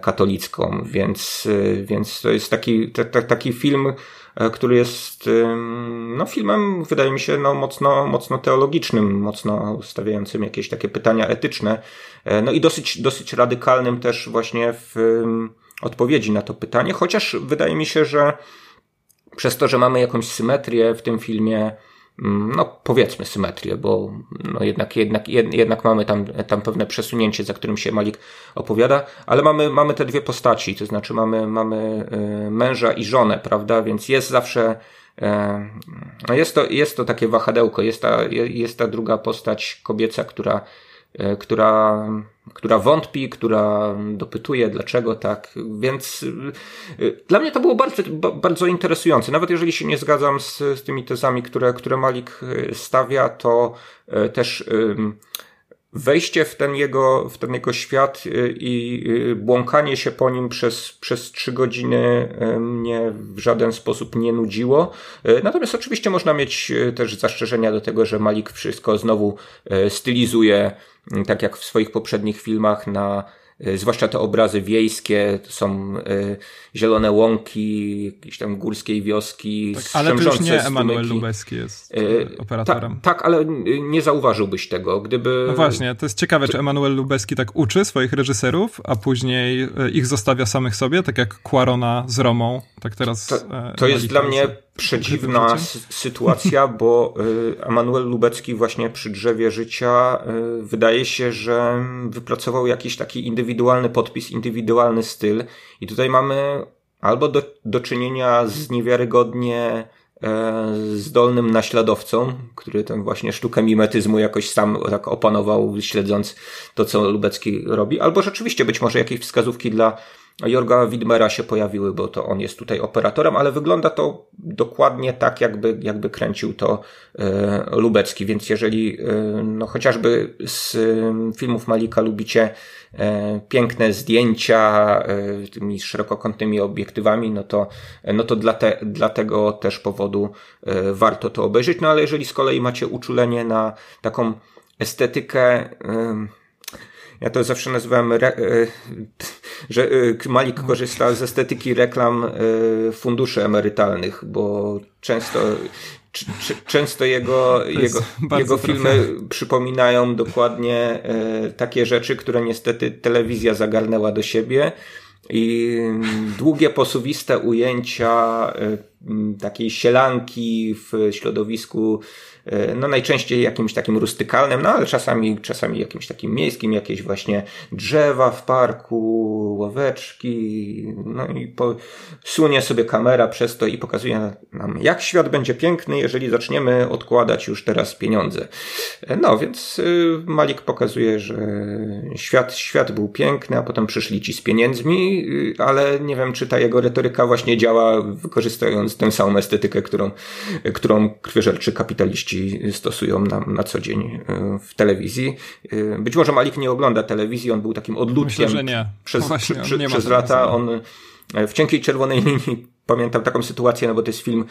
katolicką, więc, e, więc to jest taki, taki film, e, który jest no, filmem, wydaje mi się, no, mocno, mocno teologicznym, mocno stawiającym jakieś takie pytania etyczne, no i dosyć, dosyć radykalnym też właśnie w odpowiedzi na to pytanie, chociaż wydaje mi się, że przez to, że mamy jakąś symetrię w tym filmie, no powiedzmy symetrię, bo no jednak, jednak, jednak mamy tam, tam pewne przesunięcie, za którym się Malik opowiada, ale mamy, mamy te dwie postaci, to znaczy mamy, mamy y, męża i żonę, prawda, więc jest zawsze e, no jest to, jest to takie wahadełko, jest ta, jest ta druga postać kobieca, która E, która, która wątpi, która dopytuje, dlaczego tak. Więc e, dla mnie to było bardzo, bardzo interesujące. Nawet jeżeli się nie zgadzam z, z tymi tezami, które, które Malik e, stawia, to też wejście w ten jego, w ten jego świat i błąkanie się po nim przez, przez trzy godziny mnie w żaden sposób nie nudziło. Natomiast oczywiście można mieć też zastrzeżenia do tego, że Malik wszystko znowu stylizuje tak jak w swoich poprzednich filmach na zwłaszcza te obrazy wiejskie, to są y, zielone łąki, jakieś tam górskiej wioski. Tak, ale to już nie Emanuel Lubeski jest y, operatorem. Ta, tak, ale nie zauważyłbyś tego, gdyby... No właśnie, to jest ciekawe, czy Emanuel Lubeski tak uczy swoich reżyserów, a później ich zostawia samych sobie, tak jak Quarona z Romą, tak teraz... To, to jest dla mnie przedziwna sytuacja, bo y, Emanuel Lubecki właśnie przy drzewie życia y, wydaje się, że wypracował jakiś taki indywidualny podpis, indywidualny styl. I tutaj mamy albo do, do czynienia z niewiarygodnie e, zdolnym naśladowcą, który tę właśnie sztukę mimetyzmu jakoś sam tak opanował, śledząc to, co Lubecki robi, albo rzeczywiście być może jakieś wskazówki dla Jorga Widmera się pojawiły, bo to on jest tutaj operatorem, ale wygląda to dokładnie tak, jakby, jakby kręcił to e, Lubecki, więc jeżeli e, no, chociażby z filmów Malika lubicie e, piękne zdjęcia tymi szerokokątnymi obiektywami, no to, no to dla, te, dla tego też powodu warto to obejrzeć, no ale jeżeli z kolei macie uczulenie na taką estetykę ja to zawsze nazywałem, re, e, że e, Malik korzysta z estetyki reklam e, funduszy emerytalnych, bo często często jego, jego, jego filmy przypominają dokładnie takie rzeczy, które niestety telewizja zagarnęła do siebie. I długie, posuwiste ujęcia takiej sielanki w środowisku no najczęściej jakimś takim rustykalnym, no ale czasami, czasami jakimś takim miejskim, jakieś właśnie drzewa w parku, ławeczki, no i po, sunie sobie kamera przez to i pokazuje nam, jak świat będzie piękny, jeżeli zaczniemy odkładać już teraz pieniądze. E, no więc y, Malik pokazuje, że świat, świat był piękny, a potem przyszli ci z pieniędzmi, ale nie wiem, czy ta jego retoryka właśnie działa wykorzystując tę samą estetykę, którą, którą krwiożerczy kapitaliści stosują na, na co dzień e, w telewizji. E, być może Malik nie ogląda telewizji, on był takim odludkiem Myślę, że nie. przez, no Właśnie, przy, nie przez lata. On e, w cienkiej czerwonej linii pamiętam taką sytuację, no bo to jest film,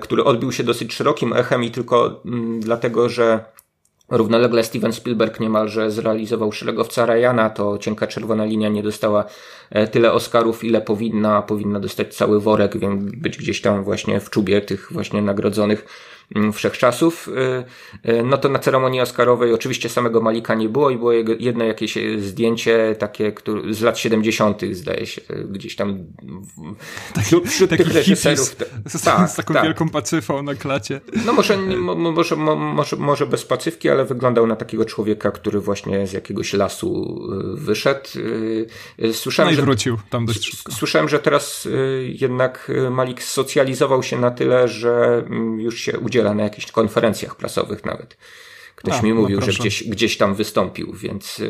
który odbił się dosyć szerokim echem i tylko mm, dlatego, że Równolegle Steven Spielberg niemalże zrealizował szeregowca Ryana, to cienka czerwona linia nie dostała tyle Oscarów, ile powinna, powinna dostać cały worek, więc być gdzieś tam właśnie w czubie tych właśnie nagrodzonych wszechczasów, y, y, no to na ceremonii Oscarowej oczywiście samego Malika nie było i było jedno jakieś zdjęcie takie które, z lat 70. zdaje się, gdzieś tam taki, wśród taki tych reżyserów. Z, tak, z taką tak. wielką pacyfą na klacie. No może, może, może, może bez pacywki, ale wyglądał na takiego człowieka, który właśnie z jakiegoś lasu y, wyszedł. Słyszałem, no i wrócił tam dość szybko. Słyszałem, że teraz jednak Malik socjalizował się na tyle, że mm, już się udziela udziela na jakichś konferencjach prasowych nawet. Ktoś no, mi no mówił, no że gdzieś, gdzieś tam wystąpił, więc,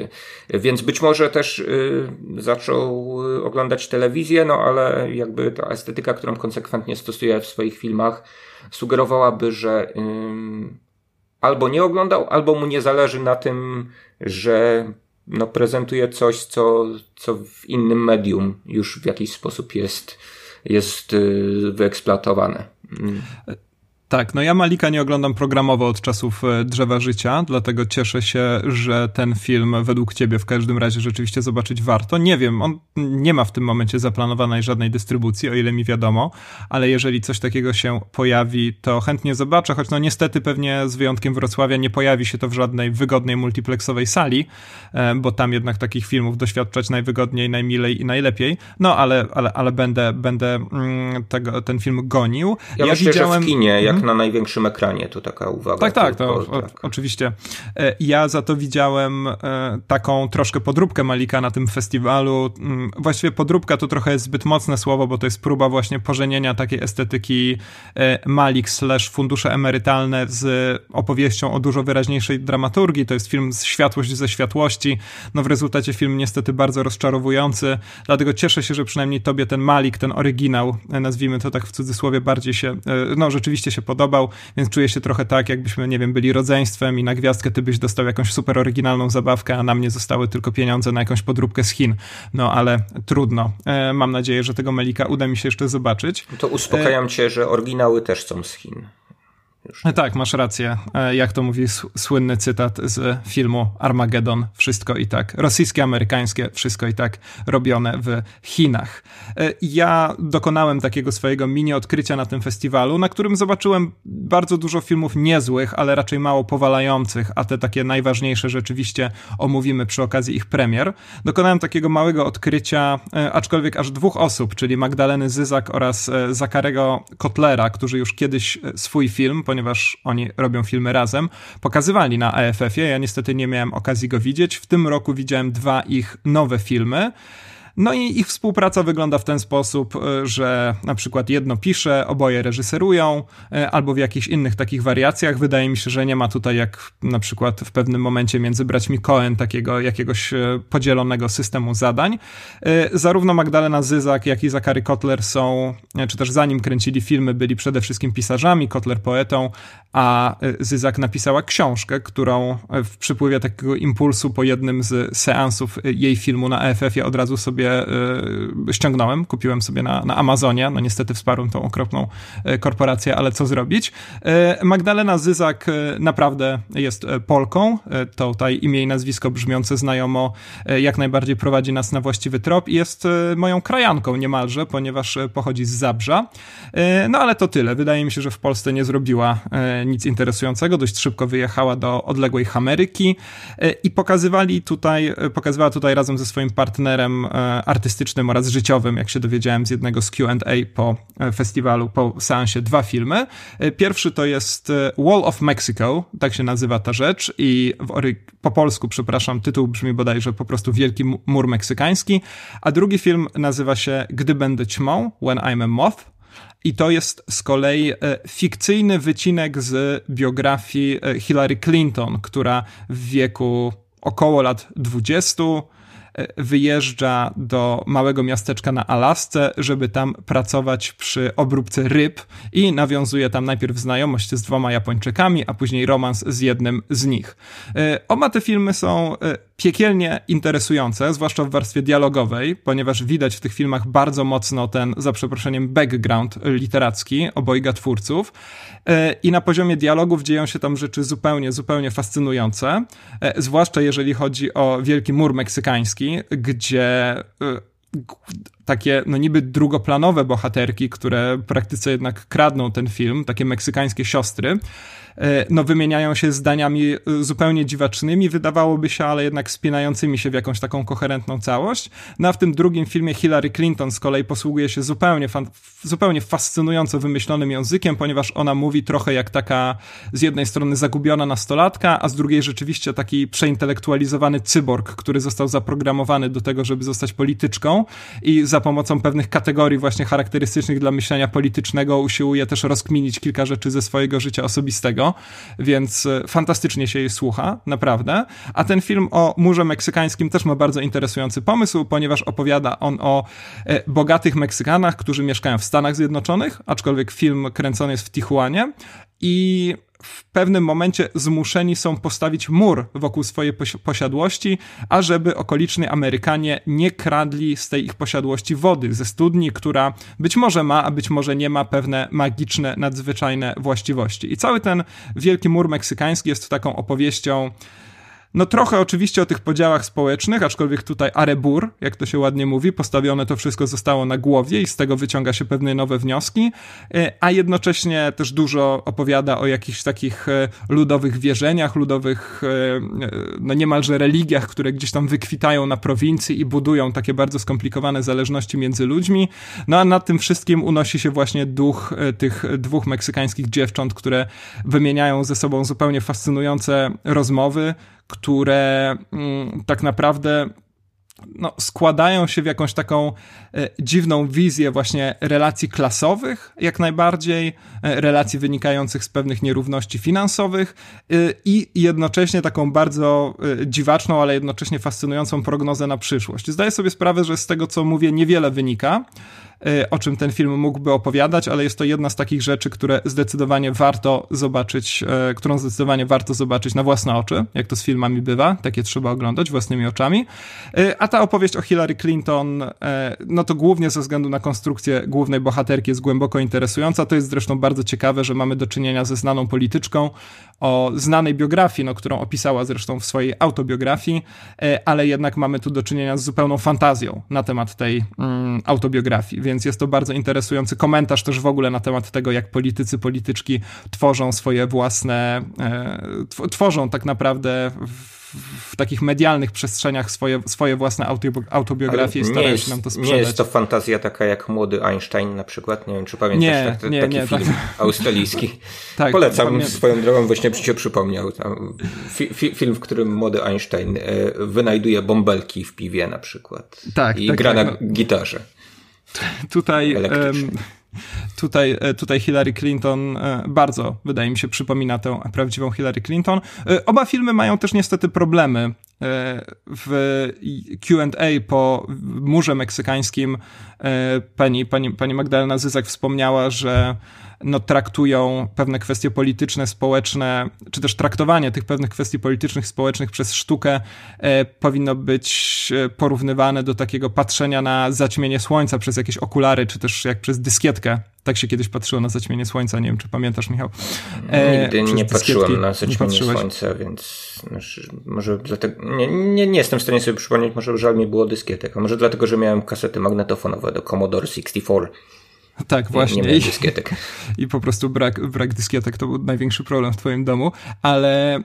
więc być może też y, zaczął oglądać telewizję, no ale jakby ta estetyka, którą konsekwentnie stosuje w swoich filmach, sugerowałaby, że y, albo nie oglądał, albo mu nie zależy na tym, że no, prezentuje coś, co, co w innym medium już w jakiś sposób jest, jest y, wyeksploatowane. Tak, no ja Malika nie oglądam programowo od czasów e, Drzewa Życia, dlatego cieszę się, że ten film według ciebie w każdym razie rzeczywiście zobaczyć warto. Nie wiem, on nie ma w tym momencie zaplanowanej żadnej dystrybucji, o ile mi wiadomo, ale jeżeli coś takiego się pojawi, to chętnie zobaczę, choć no niestety pewnie z wyjątkiem Wrocławia nie pojawi się to w żadnej wygodnej multiplexowej sali, e, bo tam jednak takich filmów doświadczać najwygodniej, najmilej i najlepiej. No ale, ale, ale będę, będę mm, tego, ten film gonił. Ja, ja myślę, widziałem... że w kinie, jak Mhm. na największym ekranie, to taka uwaga. Tak, tak, to o, tak. oczywiście. E, ja za to widziałem e, taką troszkę podróbkę Malika na tym festiwalu. Mm, właściwie podróbka to trochę jest zbyt mocne słowo, bo to jest próba właśnie pożenienia takiej estetyki e, Malik slash fundusze emerytalne z opowieścią o dużo wyraźniejszej dramaturgii. To jest film z światłość ze światłości. No w rezultacie film niestety bardzo rozczarowujący, dlatego cieszę się, że przynajmniej tobie ten Malik, ten oryginał, nazwijmy to tak w cudzysłowie, bardziej się, no rzeczywiście się podobał, więc czuję się trochę tak, jakbyśmy, nie wiem, byli rodzeństwem i na gwiazdkę ty byś dostał jakąś super oryginalną zabawkę, a na mnie zostały tylko pieniądze na jakąś podróbkę z Chin. No ale trudno. E, mam nadzieję, że tego Melika uda mi się jeszcze zobaczyć. To uspokajam e... cię, że oryginały też są z Chin. Tak, masz rację. E, jak to mówi słynny cytat z filmu Armageddon, wszystko i tak rosyjskie, amerykańskie, wszystko i tak robione w Chinach. E, ja dokonałem takiego swojego mini odkrycia na tym festiwalu, na którym zobaczyłem bardzo dużo filmów niezłych, ale raczej mało powalających, a te takie najważniejsze rzeczywiście omówimy przy okazji ich premier. Dokonałem takiego małego odkrycia, e, aczkolwiek aż dwóch osób, czyli Magdaleny Zyzak oraz Zakarego Kotlera, którzy już kiedyś swój film, oni robią filmy razem, pokazywali na AFF-ie. Ja niestety nie miałem okazji go widzieć. W tym roku widziałem dwa ich nowe filmy. No i ich współpraca wygląda w ten sposób, e, że na przykład jedno pisze, oboje reżyserują, e, albo w jakichś innych takich wariacjach. Wydaje mi się, że nie ma tutaj jak na przykład w pewnym momencie między braćmi Cohen takiego jakiegoś e, podzielonego systemu zadań. Zarówno Magdalena Zyzak, jak i Zakary Kotler są, czy też zanim kręcili filmy, byli przede wszystkim pisarzami, Kotler poetą, a Zyzak napisała książkę, którą w przypływie takiego impulsu po jednym z seansów jej filmu na EFF-ie od razu sobie sobie y, ściągnąłem, kupiłem sobie na, na Amazonie, no niestety wsparłem tą okropną y, korporację, ale co zrobić. Y, Magdalena Zyzak naprawdę jest Polką, to tutaj imię i nazwisko brzmiące znajomo jak najbardziej prowadzi nas na właściwy trop i jest moją krajanką niemalże, ponieważ pochodzi z Zabrza. No ale to tyle. Wydaje mi się, że w Polsce nie zrobiła nic interesującego, dość szybko wyjechała do odległej Ameryki i pokazywali tutaj, pokazywała tutaj razem ze swoim partnerem artystycznym oraz życiowym, jak się dowiedziałem z jednego z QA po e, festiwalu, po seansie, dwa filmy. E, pierwszy to jest e, Wall of Mexico, tak się nazywa ta rzecz, i po polsku, przepraszam, tytuł brzmi bodajże po prostu Wielki Mur Meksykański, a drugi film nazywa się Gdy będę ćmą, When I'm a Moth. I to jest z kolei fikcyjny wycinek z biografii Hillary Clinton, która w wieku około lat 20 wyjeżdża do małego miasteczka na Alasce, żeby tam pracować przy obróbce ryb i nawiązuje tam najpierw znajomość z dwoma Japończykami, a później romans z jednym z nich. E, oba te filmy są e, piekielnie interesujące, zwłaszcza w warstwie dialogowej, ponieważ widać w tych filmach bardzo mocno ten, za przeproszeniem, background literacki obojga twórców. E, I na poziomie dialogów dzieją się tam rzeczy zupełnie, zupełnie fascynujące, zwłaszcza jeżeli chodzi o Wielki Mur Meksykański, gdzie y, takie, no niby drugoplanowe bohaterki, które praktyce jednak kradną ten film, takie meksykańskie siostry, E, no, wymieniają się zdaniami e, zupełnie dziwacznymi, wydawałoby się, ale jednak spinającymi się w jakąś taką koherentną całość. No a w tym drugim filmie Hillary Clinton z kolei posługuje się zupełnie, zupełnie fascynująco wymyślonym językiem, ponieważ ona mówi trochę jak taka z jednej strony zagubiona nastolatka, a z drugiej rzeczywiście taki przeintelektualizowany cyborg, który został zaprogramowany do tego, żeby zostać polityczką i za pomocą pewnych kategorii właśnie charakterystycznych dla myślenia politycznego usiłuje też rozkminić kilka rzeczy ze swojego życia osobistego, więc e, fantastycznie się jej słucha, naprawdę. A ten film o murze meksykańskim też ma bardzo interesujący pomysł, ponieważ opowiada on o e, bogatych Meksykanach, którzy mieszkają w Stanach Zjednoczonych, aczkolwiek film kręcony jest w Tijuanie i w pewnym momencie zmuszeni są postawić mur wokół swojej posiadłości, ażeby okoliczni Amerykanie nie kradli z tej ich posiadłości wody ze studni, która być może ma, a być może nie ma pewne magiczne, nadzwyczajne właściwości. I cały ten wielki mur meksykański jest taką opowieścią no trochę oczywiście o tych podziałach społecznych, aczkolwiek tutaj arebur, jak to się ładnie mówi, postawione to wszystko zostało na głowie i z tego wyciąga się pewne nowe wnioski, e, a jednocześnie też dużo opowiada o jakichś takich e, ludowych wierzeniach, ludowych e, no niemalże religiach, które gdzieś tam wykwitają na prowincji i budują takie bardzo skomplikowane zależności między ludźmi. No a nad tym wszystkim unosi się właśnie duch tych dwóch meksykańskich dziewcząt, które wymieniają ze sobą zupełnie fascynujące rozmowy, które mm, tak naprawdę no, składają się w jakąś taką e, dziwną wizję właśnie relacji klasowych, jak najbardziej, e, relacji wynikających z pewnych nierówności finansowych e, i jednocześnie taką bardzo dziwaczną, ale jednocześnie fascynującą prognozę na przyszłość. Zdaję sobie sprawę, że z tego, co mówię, niewiele wynika, o czym ten film mógłby opowiadać, ale jest to jedna z takich rzeczy, które zdecydowanie warto zobaczyć, y, którą zdecydowanie warto zobaczyć na własne oczy, jak to z filmami bywa, takie trzeba oglądać własnymi oczami. Y, a ta opowieść o Hillary Clinton, no to głównie ze względu na konstrukcję głównej bohaterki jest głęboko interesująca. To jest zresztą bardzo ciekawe, że mamy do czynienia ze znaną polityczką o znanej biografii, no, którą opisała zresztą w swojej autobiografii, ale jednak mamy tu do czynienia z zupełną fantazją na temat tej mm, autobiografii więc jest to bardzo interesujący komentarz też w ogóle na temat tego, jak politycy, polityczki tworzą swoje własne, e, tworzą tak naprawdę w, takich medialnych przestrzeniach swoje, swoje własne autobiografie i starają jest, się nam to sprzedać. Nie jest to fantazja taka jak młody Einstein na przykład, nie wiem czy pamiętasz nie, tak, nie, taki nie, film tak. australijski. tak, Polecam pamię... swoją drogą, właśnie się przypomniał. Fi, fi, film, w którym młody Einstein e, wynajduje bąbelki w piwie na przykład tak, i tak, gra tak, na no. gitarze. Tutaj tutaj, e, tutaj Hillary Clinton e, bardzo, wydaje mi się, przypomina tę prawdziwą Hillary Clinton. E, oba filmy mają też niestety problemy. W QA po murze meksykańskim pani, pani, pani Magdalena Zyzak wspomniała, że no, traktują pewne kwestie polityczne, społeczne, czy też traktowanie tych pewnych kwestii politycznych, społecznych przez sztukę e, powinno być e, porównywane do takiego patrzenia na zaćmienie słońca przez jakieś okulary, czy też jak przez dyskietkę. Tak się kiedyś patrzyło na zaćmienie słońca, nie wiem, czy pamiętasz, Michał? E, Nigdy nie patrzyłem na zaćmienie słońca, więc znaczy, może dlatego, nie, nie, nie jestem w stanie sobie przypomnieć, może żal mi było dyskietek, a może dlatego, że miałem kasety magnetofonowe do Commodore 64. Tak, właśnie. Nie, nie dyskietek. I po prostu brak, brak dyskietek to był największy problem w twoim domu, ale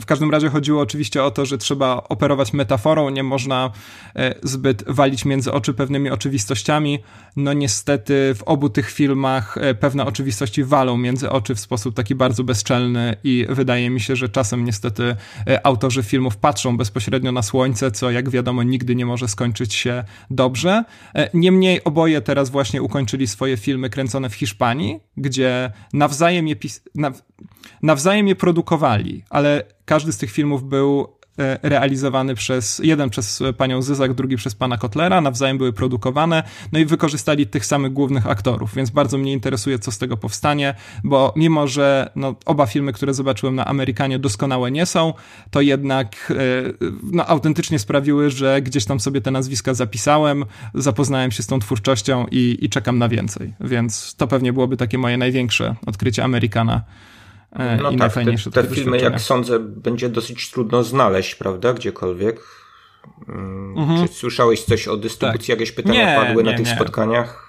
w każdym razie chodziło oczywiście o to, że trzeba operować metaforą, nie można e, zbyt walić między oczy pewnymi oczywistościami. No niestety w obu tych filmach e, pewne oczywistości walą między oczy w sposób taki bardzo bezczelny i wydaje mi się, że czasem niestety e, autorzy filmów patrzą bezpośrednio na słońce, co jak wiadomo nigdy nie może skończyć się dobrze. Niemniej oboje teraz właśnie ukończyli swoje filmy kręcone w Hiszpanii, gdzie nawzajem je, nawzajem je produkowali, ale każdy z tych filmów był e, realizowany przez, jeden przez panią Zyzak, drugi przez pana Kotlera, nawzajem były produkowane, no i wykorzystali tych samych głównych aktorów, więc bardzo mnie interesuje, co z tego powstanie, bo mimo, że no, oba filmy, które zobaczyłem na Amerykanie doskonałe nie są, to jednak e, no, autentycznie sprawiły, że gdzieś tam sobie te nazwiska zapisałem, zapoznałem się z tą twórczością i, i czekam na więcej, więc to pewnie byłoby takie moje największe odkrycie Amerykana no i tak, te, te filmy, jak sądzę, będzie dosyć trudno znaleźć, prawda, gdziekolwiek. Mm, mhm. Czy słyszałeś coś o dystrybucji? Tak. Jakieś pytania nie, padły nie, na tych nie. spotkaniach?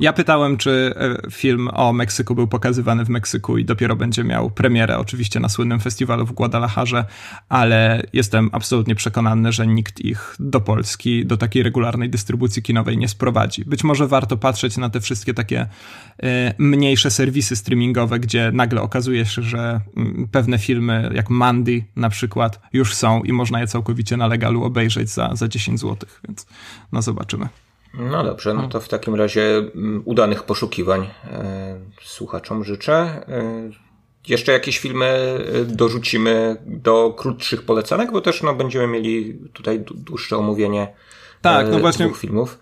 Ja pytałem, czy e, film o Meksyku był pokazywany w Meksyku i dopiero będzie miał premierę, oczywiście na słynnym festiwalu w Guadalajarze, ale jestem absolutnie przekonany, że nikt ich do Polski, do takiej regularnej dystrybucji kinowej nie sprowadzi. Być może warto patrzeć na te wszystkie takie e, mniejsze serwisy streamingowe, gdzie nagle okazuje się, że mm, pewne filmy, jak Mandy na przykład, już są i można je całkowicie na legalu obejrzeć za, za 10 zł, więc no zobaczymy. No dobrze, no to w takim razie mm, udanych poszukiwań e, słuchaczom życzę. E, jeszcze jakieś filmy e, dorzucimy do krótszych polecanek, bo też no, będziemy mieli tutaj dłuższe omówienie tak, no właśnie, dwóch filmów.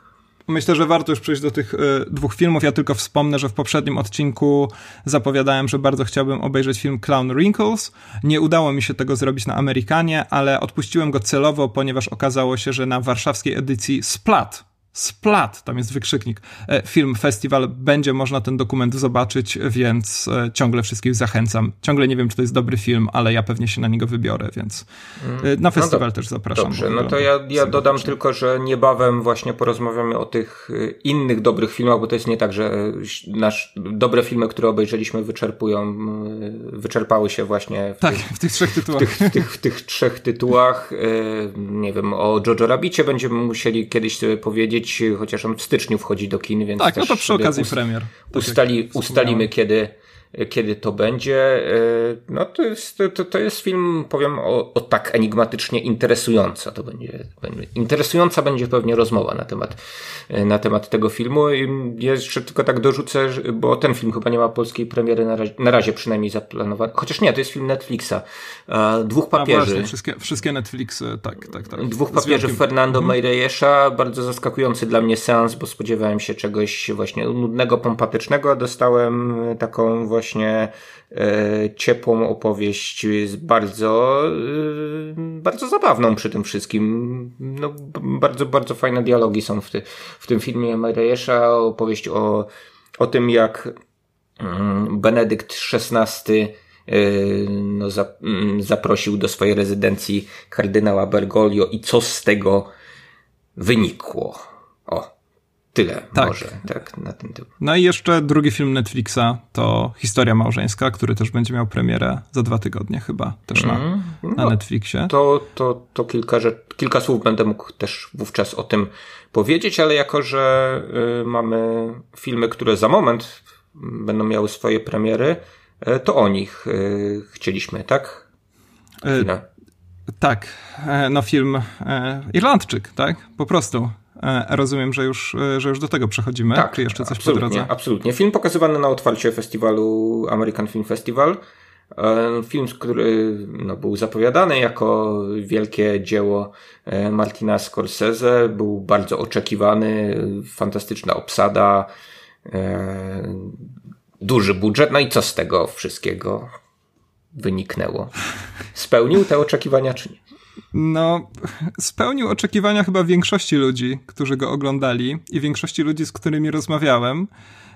Myślę, że warto już przejść do tych y, dwóch filmów. Ja tylko wspomnę, że w poprzednim odcinku zapowiadałem, że bardzo chciałbym obejrzeć film Clown Wrinkles. Nie udało mi się tego zrobić na Amerykanie, ale odpuściłem go celowo, ponieważ okazało się, że na warszawskiej edycji Splat Splat, tam jest wykrzyknik, e, film festiwal, będzie można ten dokument zobaczyć, więc e, ciągle wszystkich zachęcam. Ciągle nie wiem, czy to jest dobry film, ale ja pewnie się na niego wybiorę, więc e, na no festiwal no też zapraszam. Dobrze, no to ja, ja dodam tylko, że niebawem właśnie porozmawiamy o tych innych dobrych filmach, bo to jest nie tak, że nasz dobre filmy, które obejrzeliśmy wyczerpują, wyczerpały się właśnie w, tak, tych, w tych trzech tytułach. W tych, w tych, w tych trzech tytułach. Nie wiem, o Jojo Rabbicie będziemy musieli kiedyś sobie powiedzieć, chociaż on w styczniu wchodzi do kin, więc tak, no to przy okazji premier. Tak ustali, ustalimy kiedy, kiedy to będzie. E, no to jest, to, to jest film, powiem, o, o tak enigmatycznie interesująca. To będzie, będzie, interesująca będzie pewnie rozmowa na temat, e, na temat tego filmu. I jeszcze tylko tak dorzucę, bo ten film chyba nie ma polskiej premiery na razie, na razie przynajmniej zaplanowany. Chociaż nie, to jest film Netflixa. Dwóch papieży. Właśnie, wszystkie, wszystkie Netflixy, tak, tak, tak. Dwóch papieży Fernando mhm. Bardzo zaskakujący dla mnie seans, bo spodziewałem się czegoś właśnie nudnego, pompatycznego, a dostałem taką właśnie e, ciepłą opowieść bardzo, e, bardzo zabawną przy tym wszystkim. No, bardzo, bardzo fajne dialogi są w, ty, w tym filmie Marejesza. Opowieść o, o tym, jak mm, Benedykt XVI e, no, mm, zaprosił do swojej rezydencji kardynała Bergoglio i co z tego wynikło. Tyle tak. może, tak, na ten typ. No i jeszcze drugi film Netflixa to Historia Małżeńska, który też będzie miał premierę za dwa tygodnie chyba, też na, mm, no, na Netflixie. To, to, to kilka, rzecz, kilka słów będę mógł też wówczas o tym powiedzieć, ale jako, że y, mamy filmy, które za moment będą miały swoje premiery, y, to o nich y, chcieliśmy, tak? Y, tak, e, no film e, Irlandczyk, tak? Po prostu. E, rozumiem, że już, e, że już do tego przechodzimy. Tak, Czy jeszcze coś po drodze? Absolutnie. Film pokazywany na otwarcie festiwalu American Film Festival. E, film, który no, był zapowiadany jako wielkie dzieło Martina Scorsese, był bardzo oczekiwany, fantastyczna obsada, duży budżet. No i co z tego wszystkiego wyniknęło? Spełnił te oczekiwania, czy nie? No, spełnił oczekiwania chyba większości ludzi, którzy go oglądali i większości ludzi, z którymi rozmawiałem.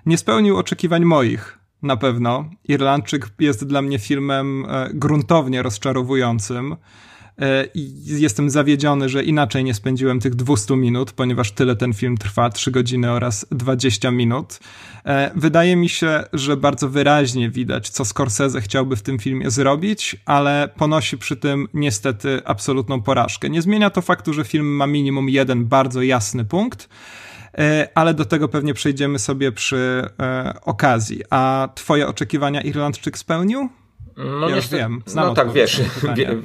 Nie spełnił oczekiwań moich, na pewno. Irlandczyk jest dla mnie filmem e, gruntownie rozczarowującym. E, I jestem zawiedziony, że inaczej nie spędziłem tych 200 minut, ponieważ tyle ten film trwa 3 godziny oraz 20 minut. E, wydaje mi się, że bardzo wyraźnie widać, co Scorsese chciałby w tym filmie zrobić, ale ponosi przy tym niestety absolutną porażkę. Nie zmienia to faktu, że film ma minimum jeden bardzo jasny punkt e, ale do tego pewnie przejdziemy sobie przy okazji. A twoje oczekiwania Irlandczyk spełnił? No ja niestety, wiem. Znam no tak, wiesz, wie,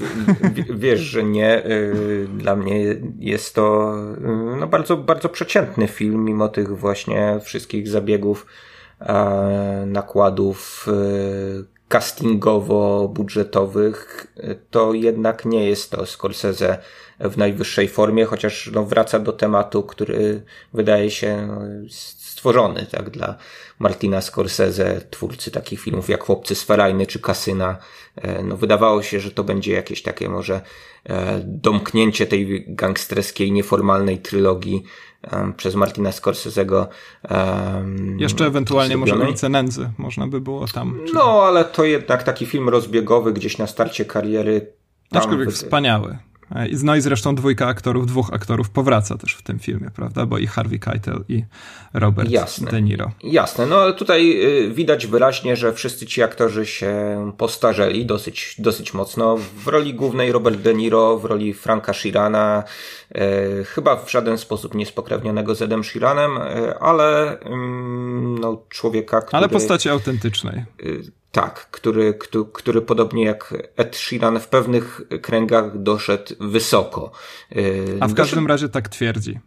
wiesz, że nie. Y, dla mnie jest to y, no bardzo, bardzo przeciętny film, mimo tych właśnie wszystkich zabiegów, nakładów y, castingowo-budżetowych. To jednak nie jest to Scorsese w najwyższej formie, chociaż no, wraca do tematu, który wydaje się no, stworzony tak, dla Martina Scorsese, twórcy takich filmów jak Chłopcy z Ferajny czy Kasyna. E, no, wydawało się, że to będzie jakieś takie może e, domknięcie tej gangsterskiej, nieformalnej trylogii przez Martina Scorsese'ego. Jeszcze ewentualnie może ulicę Nędzy można by było tam. Czy... No, ale to jednak taki film rozbiegowy gdzieś na starcie kariery. Aczkolwiek wspaniały. No i zresztą dwójka aktorów, dwóch aktorów powraca też w tym filmie, prawda? Bo i Harvey Keitel i Robert Jasne. De Niro. Jasne, no ale tutaj y, widać wyraźnie, że wszyscy ci aktorzy się postarzeli dosyć, dosyć mocno. W roli głównej Robert De Niro, w roli Franka Shirana, y, chyba w żaden sposób niespokrewnionego z Edem Shiranem, y, ale no, człowieka, który... Ale postaci autentycznej. Tak, który, który, który podobnie jak Ed Sheeran w pewnych kręgach doszedł wysoko. Yy, A w każdym razie tak twierdzi.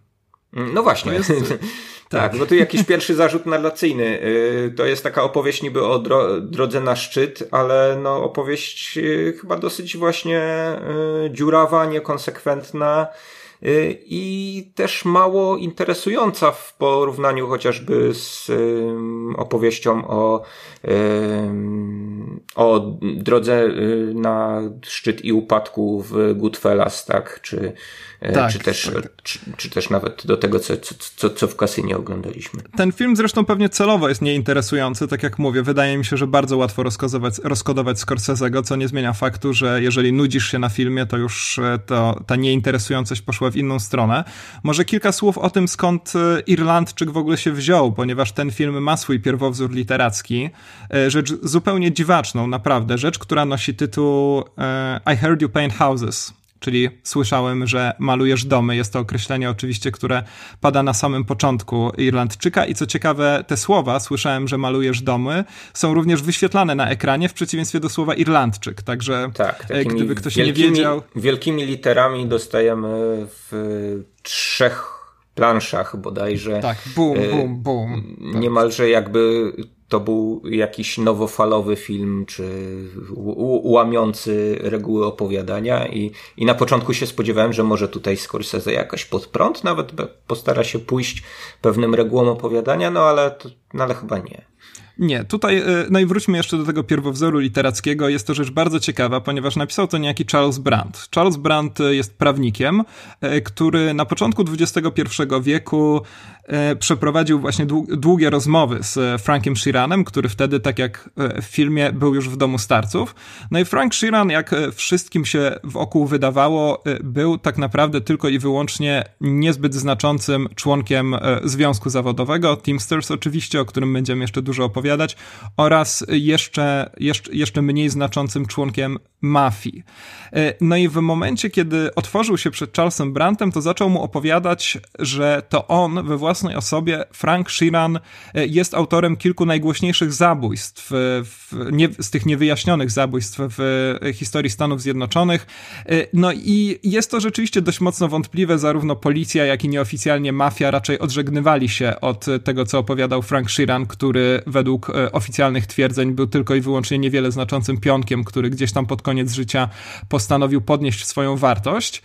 No właśnie. Jest... tak, bo tu jakiś pierwszy zarzut narracyjny. Y, to jest taka opowieść niby o dro drodze na szczyt, ale no opowieść y, chyba dosyć właśnie y, dziurawa, niekonsekwentna i też mało interesująca w porównaniu chociażby z opowieścią o, o drodze na szczyt i upadku w Goodfellas, tak, czy E, tak, czy, też, tak. Czy, czy, też nawet do tego, co, co, co w kasynie oglądaliśmy. Ten film zresztą pewnie celowo jest nieinteresujący, tak jak mówię, wydaje mi się, że bardzo łatwo rozkodować, rozkodować Scorsese'ego, co nie zmienia faktu, że jeżeli nudzisz się na filmie, to już e, to, ta nieinteresującość poszła w inną stronę. Może kilka słów o tym, skąd e, Irlandczyk w ogóle się wziął, ponieważ ten film ma swój pierwowzór literacki, rzecz zupełnie dziwaczną, naprawdę, rzecz, która nosi tytuł I Heard You Paint Houses czyli słyszałem, że malujesz domy. Jest to określenie oczywiście, które pada na samym początku Irlandczyka i co ciekawe, te słowa, słyszałem, że malujesz domy, są również wyświetlane na ekranie w przeciwieństwie do słowa Irlandczyk, także tak, e, gdyby ktoś wielkimi, nie wiedział... Wielkimi literami dostajemy w trzech planszach bodajże. Tak, bum, e, bum, bum. Niemalże jakby to był jakiś nowofalowy film, czy łamiący reguły opowiadania i, i na początku się spodziewałem, że może tutaj Scorsese jakoś pod prąd nawet postara się pójść pewnym regułom opowiadania, no ale, no ale chyba nie. Nie, tutaj, e, no i wróćmy jeszcze do tego pierwowzoru literackiego. Jest to rzecz bardzo ciekawa, ponieważ napisał to niejaki Charles Brandt. Charles Brandt jest prawnikiem, e, który na początku XXI wieku E, przeprowadził właśnie długie rozmowy z Frankiem Sheeranem, który wtedy, tak jak e, w filmie, był już w domu starców. No i Frank Sheeran, jak e, wszystkim się wokół wydawało, był tak naprawdę tylko i wyłącznie niezbyt znaczącym członkiem związku zawodowego, Teamsters oczywiście, o którym będziemy jeszcze dużo opowiadać, oraz jeszcze, jeszcze, jeszcze mniej znaczącym członkiem mafii. No i w momencie, kiedy otworzył się przed Charlesem Brantem, to zaczął mu opowiadać, że to on we własnym własnej osobie Frank Sheeran e, jest autorem kilku najgłośniejszych zabójstw, w, nie, z tych niewyjaśnionych zabójstw w historii Stanów Zjednoczonych. E, no i jest to rzeczywiście dość mocno wątpliwe, zarówno policja, jak i nieoficjalnie mafia raczej odżegnywali się od tego, co opowiadał Frank Sheeran, który według e, oficjalnych twierdzeń był tylko i wyłącznie niewiele znaczącym pionkiem, który gdzieś tam pod koniec życia postanowił podnieść swoją wartość.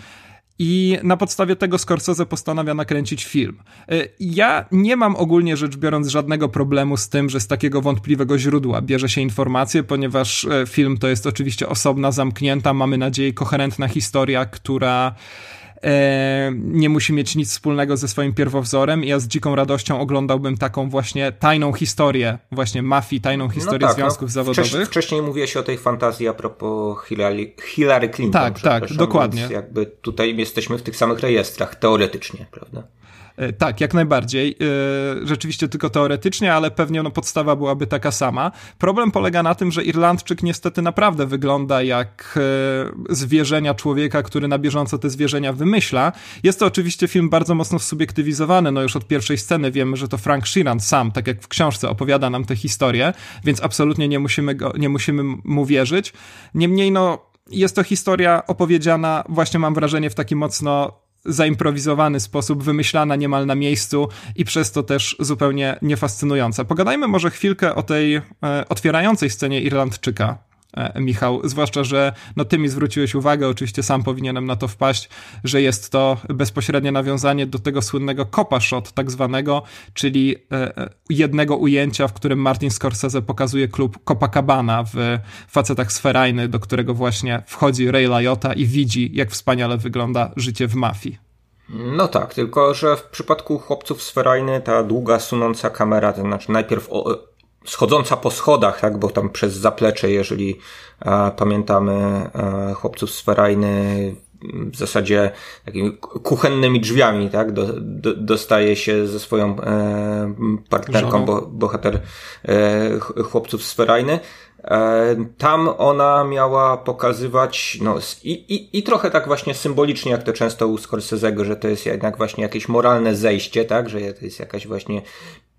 I na podstawie tego Scorsese postanawia nakręcić film. Y, ja nie mam ogólnie rzecz biorąc żadnego problemu z tym, że z takiego wątpliwego źródła bierze się informacje, ponieważ y, film to jest oczywiście osobna, zamknięta, mamy nadzieję, koherentna historia, która e, nie musi mieć nic wspólnego ze swoim pierwowzorem i ja z dziką radością oglądałbym taką właśnie tajną historię, właśnie mafii, tajną no historię no tak, związków no, zawodowych. Wcześniej, wcześniej mówiłeś o tej fantazji a propos Hillary, Hillary Clinton. Tak, tak, dokładnie. jakby tutaj jesteśmy w tych samych rejestrach, teoretycznie, prawda? E, tak, jak najbardziej. E, rzeczywiście tylko teoretycznie, ale pewnie no, podstawa byłaby taka sama. Problem polega na tym, że Irlandczyk niestety naprawdę wygląda jak e, zwierzenia człowieka, który na bieżąco te zwierzenia wymyśla. Jest to oczywiście film bardzo mocno subiektywizowany, no już od pierwszej sceny wiemy, że to Frank Sheeran sam, tak jak w książce, opowiada nam tę historię, więc absolutnie nie musimy, go, nie musimy mu wierzyć. Niemniej no, jest to historia opowiedziana, właśnie mam wrażenie, w taki mocno zaimprowizowany sposób, wymyślana niemal na miejscu i przez to też zupełnie niefascynująca. Pogadajmy może chwilkę o tej e, otwierającej scenie Irlandczyka, Michał, zwłaszcza, że no ty mi zwróciłeś uwagę, oczywiście sam powinienem na to wpaść, że jest to bezpośrednie nawiązanie do tego słynnego copa shot tak zwanego, czyli e, e, jednego ujęcia, w którym Martin Scorsese pokazuje klub Copacabana w Facetach Sferajny, do którego właśnie wchodzi Ray Liotta i widzi, jak wspaniale wygląda życie w mafii. No tak, tylko że w przypadku chłopców Sferajny ta długa, sunąca kamera, to znaczy najpierw schodząca po schodach, tak, bo tam przez zaplecze, jeżeli e, pamiętamy e, chłopców z Ferajny, w zasadzie takimi kuchennymi drzwiami, tak, do, do, dostaje się ze swoją e, partnerką, bo, bohater e, chłopców z Ferajny. E, tam ona miała pokazywać, no, i, i, i trochę tak właśnie symbolicznie, jak to często u Scorsese'ego, że to jest jednak właśnie jakieś moralne zejście, tak, że to jest jakaś właśnie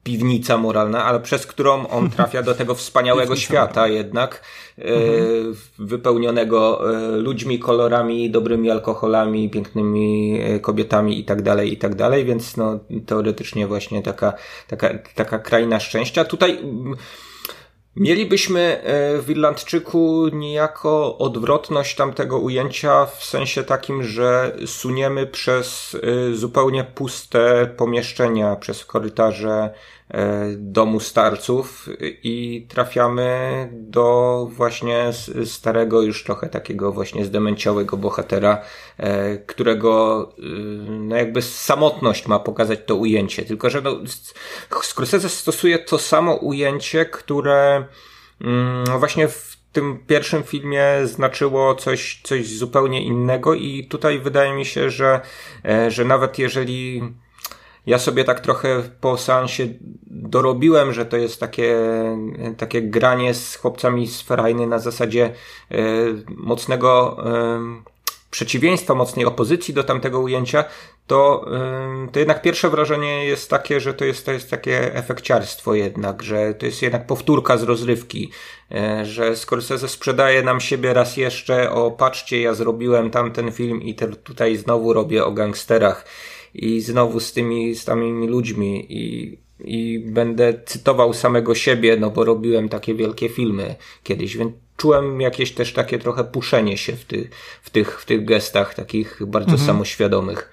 piwnica moralna, ale przez którą on trafia do tego wspaniałego świata jednak, mhm. wypełnionego ludźmi, kolorami, dobrymi alkoholami, pięknymi kobietami i tak dalej, i tak dalej, więc no teoretycznie właśnie taka, taka, taka kraina szczęścia. Tutaj Mielibyśmy e, w Irlandczyku niejako odwrotność tamtego ujęcia w sensie takim, że suniemy przez e, zupełnie puste pomieszczenia, przez korytarze E, domu starców i trafiamy do właśnie starego, już trochę takiego właśnie zdemęciałego bohatera, e, którego e, no jakby samotność ma pokazać to ujęcie. Tylko, że no, Scorsese stosuje to samo ujęcie, które mm, właśnie w tym pierwszym filmie znaczyło coś, coś zupełnie innego i tutaj wydaje mi się, że, że nawet jeżeli ja sobie tak trochę po seansie dorobiłem, że to jest takie, takie granie z chłopcami z ferajny na zasadzie e, mocnego e, przeciwieństwa, mocnej opozycji do tamtego ujęcia, to, e, to jednak pierwsze wrażenie jest takie, że to jest, to jest takie efekciarstwo jednak, że to jest jednak powtórka z rozrywki, że Scorsese sprzedaje nam siebie raz jeszcze, o patrzcie, ja zrobiłem tamten film i te, tutaj znowu robię o gangsterach i znowu z tymi samymi ludźmi i, i będę cytował samego siebie, no bo robiłem takie wielkie filmy kiedyś, więc czułem jakieś też takie trochę puszenie się w, ty, w, tych, w tych gestach takich bardzo mhm. samoświadomych.